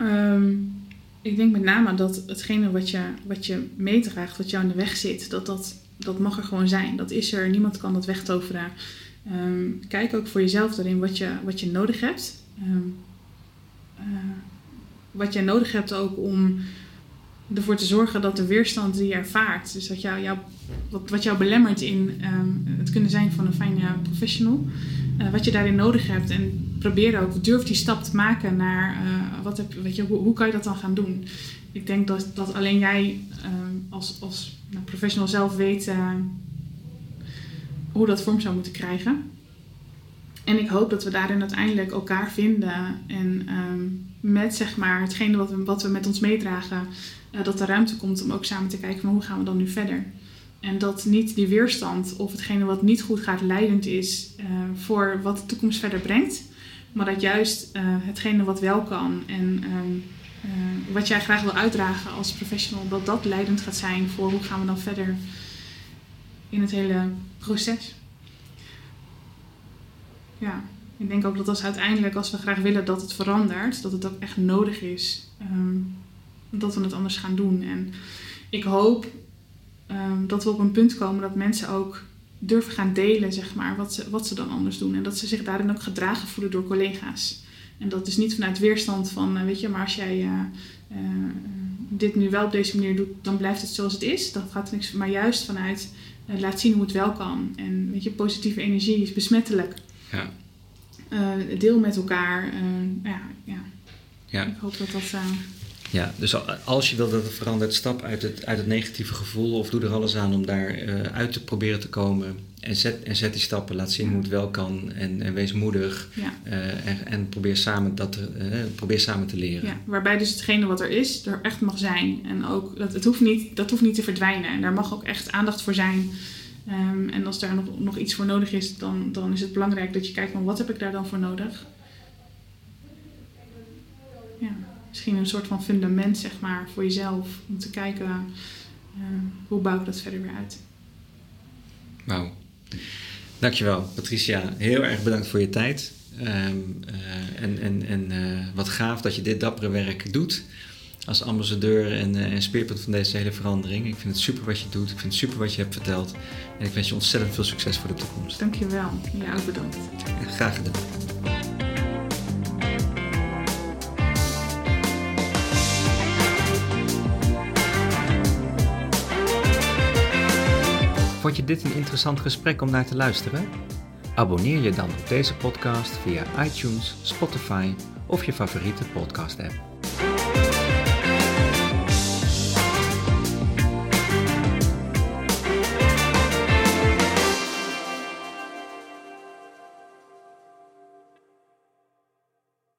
[SPEAKER 2] Um ik denk met name dat hetgene wat je, wat je meedraagt, wat jou in de weg zit, dat, dat dat mag er gewoon zijn. Dat is er, niemand kan dat wegtoveren. Um, kijk ook voor jezelf daarin wat je, wat je nodig hebt. Um, uh, wat jij nodig hebt ook om ervoor te zorgen dat de weerstand die je ervaart, dus wat jou, wat, jou belemmert in um, het kunnen zijn van een fijne professional, uh, wat je daarin nodig hebt. En probeer ook, durf die stap te maken naar uh, wat heb, weet je, hoe, kan je dat dan gaan doen? Ik denk dat, dat alleen jij um, als, als nou, professional zelf weet uh, hoe dat vorm zou moeten krijgen. En ik hoop dat we daarin uiteindelijk elkaar vinden en ehm, met zeg maar hetgene wat we, we met ons meedragen, uh, dat er ruimte komt om ook samen te kijken van hoe gaan we dan nu verder. En dat niet die weerstand of hetgene wat niet goed gaat leidend is uh, voor wat de toekomst verder brengt. Maar dat juist uh, hetgene wat wel kan en um, wat jij graag wil uitdragen als professional, dat dat leidend gaat zijn voor hoe gaan we dan verder in het hele proces. Ja, ik denk ook dat als uiteindelijk, als we graag willen dat het verandert, dat het ook echt nodig is um, dat we het anders gaan doen. En ik hoop um, dat we op een punt komen dat mensen ook durven gaan delen, zeg maar, wat ze, wat ze dan anders doen. En dat ze zich daarin ook gedragen voelen door collega's. En dat is niet vanuit weerstand van, uh, weet je, maar als jij uh, uh, dit nu wel op deze manier doet, dan blijft het zoals het is. Dat gaat niks, maar juist vanuit laat zien hoe het wel kan. En weet je, positieve energie is besmettelijk. Ja. Deel met elkaar. ja, ja. ja. Ik hoop dat dat.
[SPEAKER 1] Ja, dus als je wil dat het verandert, stap uit het, uit het negatieve gevoel of doe er alles aan om daar uh, uit te proberen te komen. En zet, en zet die stappen, laat zien hoe het wel kan en, en wees moedig. Ja. Uh, en, en, probeer, samen dat, uh, probeer samen te leren.
[SPEAKER 2] Ja, waarbij dus hetgene wat er is, er echt mag zijn. En ook, dat, het hoeft niet, dat hoeft niet te verdwijnen. En daar mag ook echt aandacht voor zijn. Um, en als daar nog, nog iets voor nodig is, dan, dan is het belangrijk dat je kijkt van wat heb ik daar dan voor nodig. Ja misschien een soort van fundament, zeg maar, voor jezelf. Om te kijken uh, hoe bouw ik dat verder weer uit.
[SPEAKER 1] Wauw. Dankjewel, Patricia. Heel erg bedankt voor je tijd. Um, uh, en en, en uh, wat gaaf dat je dit dappere werk doet als ambassadeur en, en speerpunt van deze hele verandering. Ik vind het super wat je doet. Ik vind het super wat je hebt verteld. En ik wens je ontzettend veel succes voor de toekomst.
[SPEAKER 2] Dankjewel. Ja, ook bedankt.
[SPEAKER 1] Graag gedaan. Vond je dit een interessant gesprek om naar te luisteren? Abonneer je dan op deze podcast via iTunes, Spotify of je favoriete podcast-app.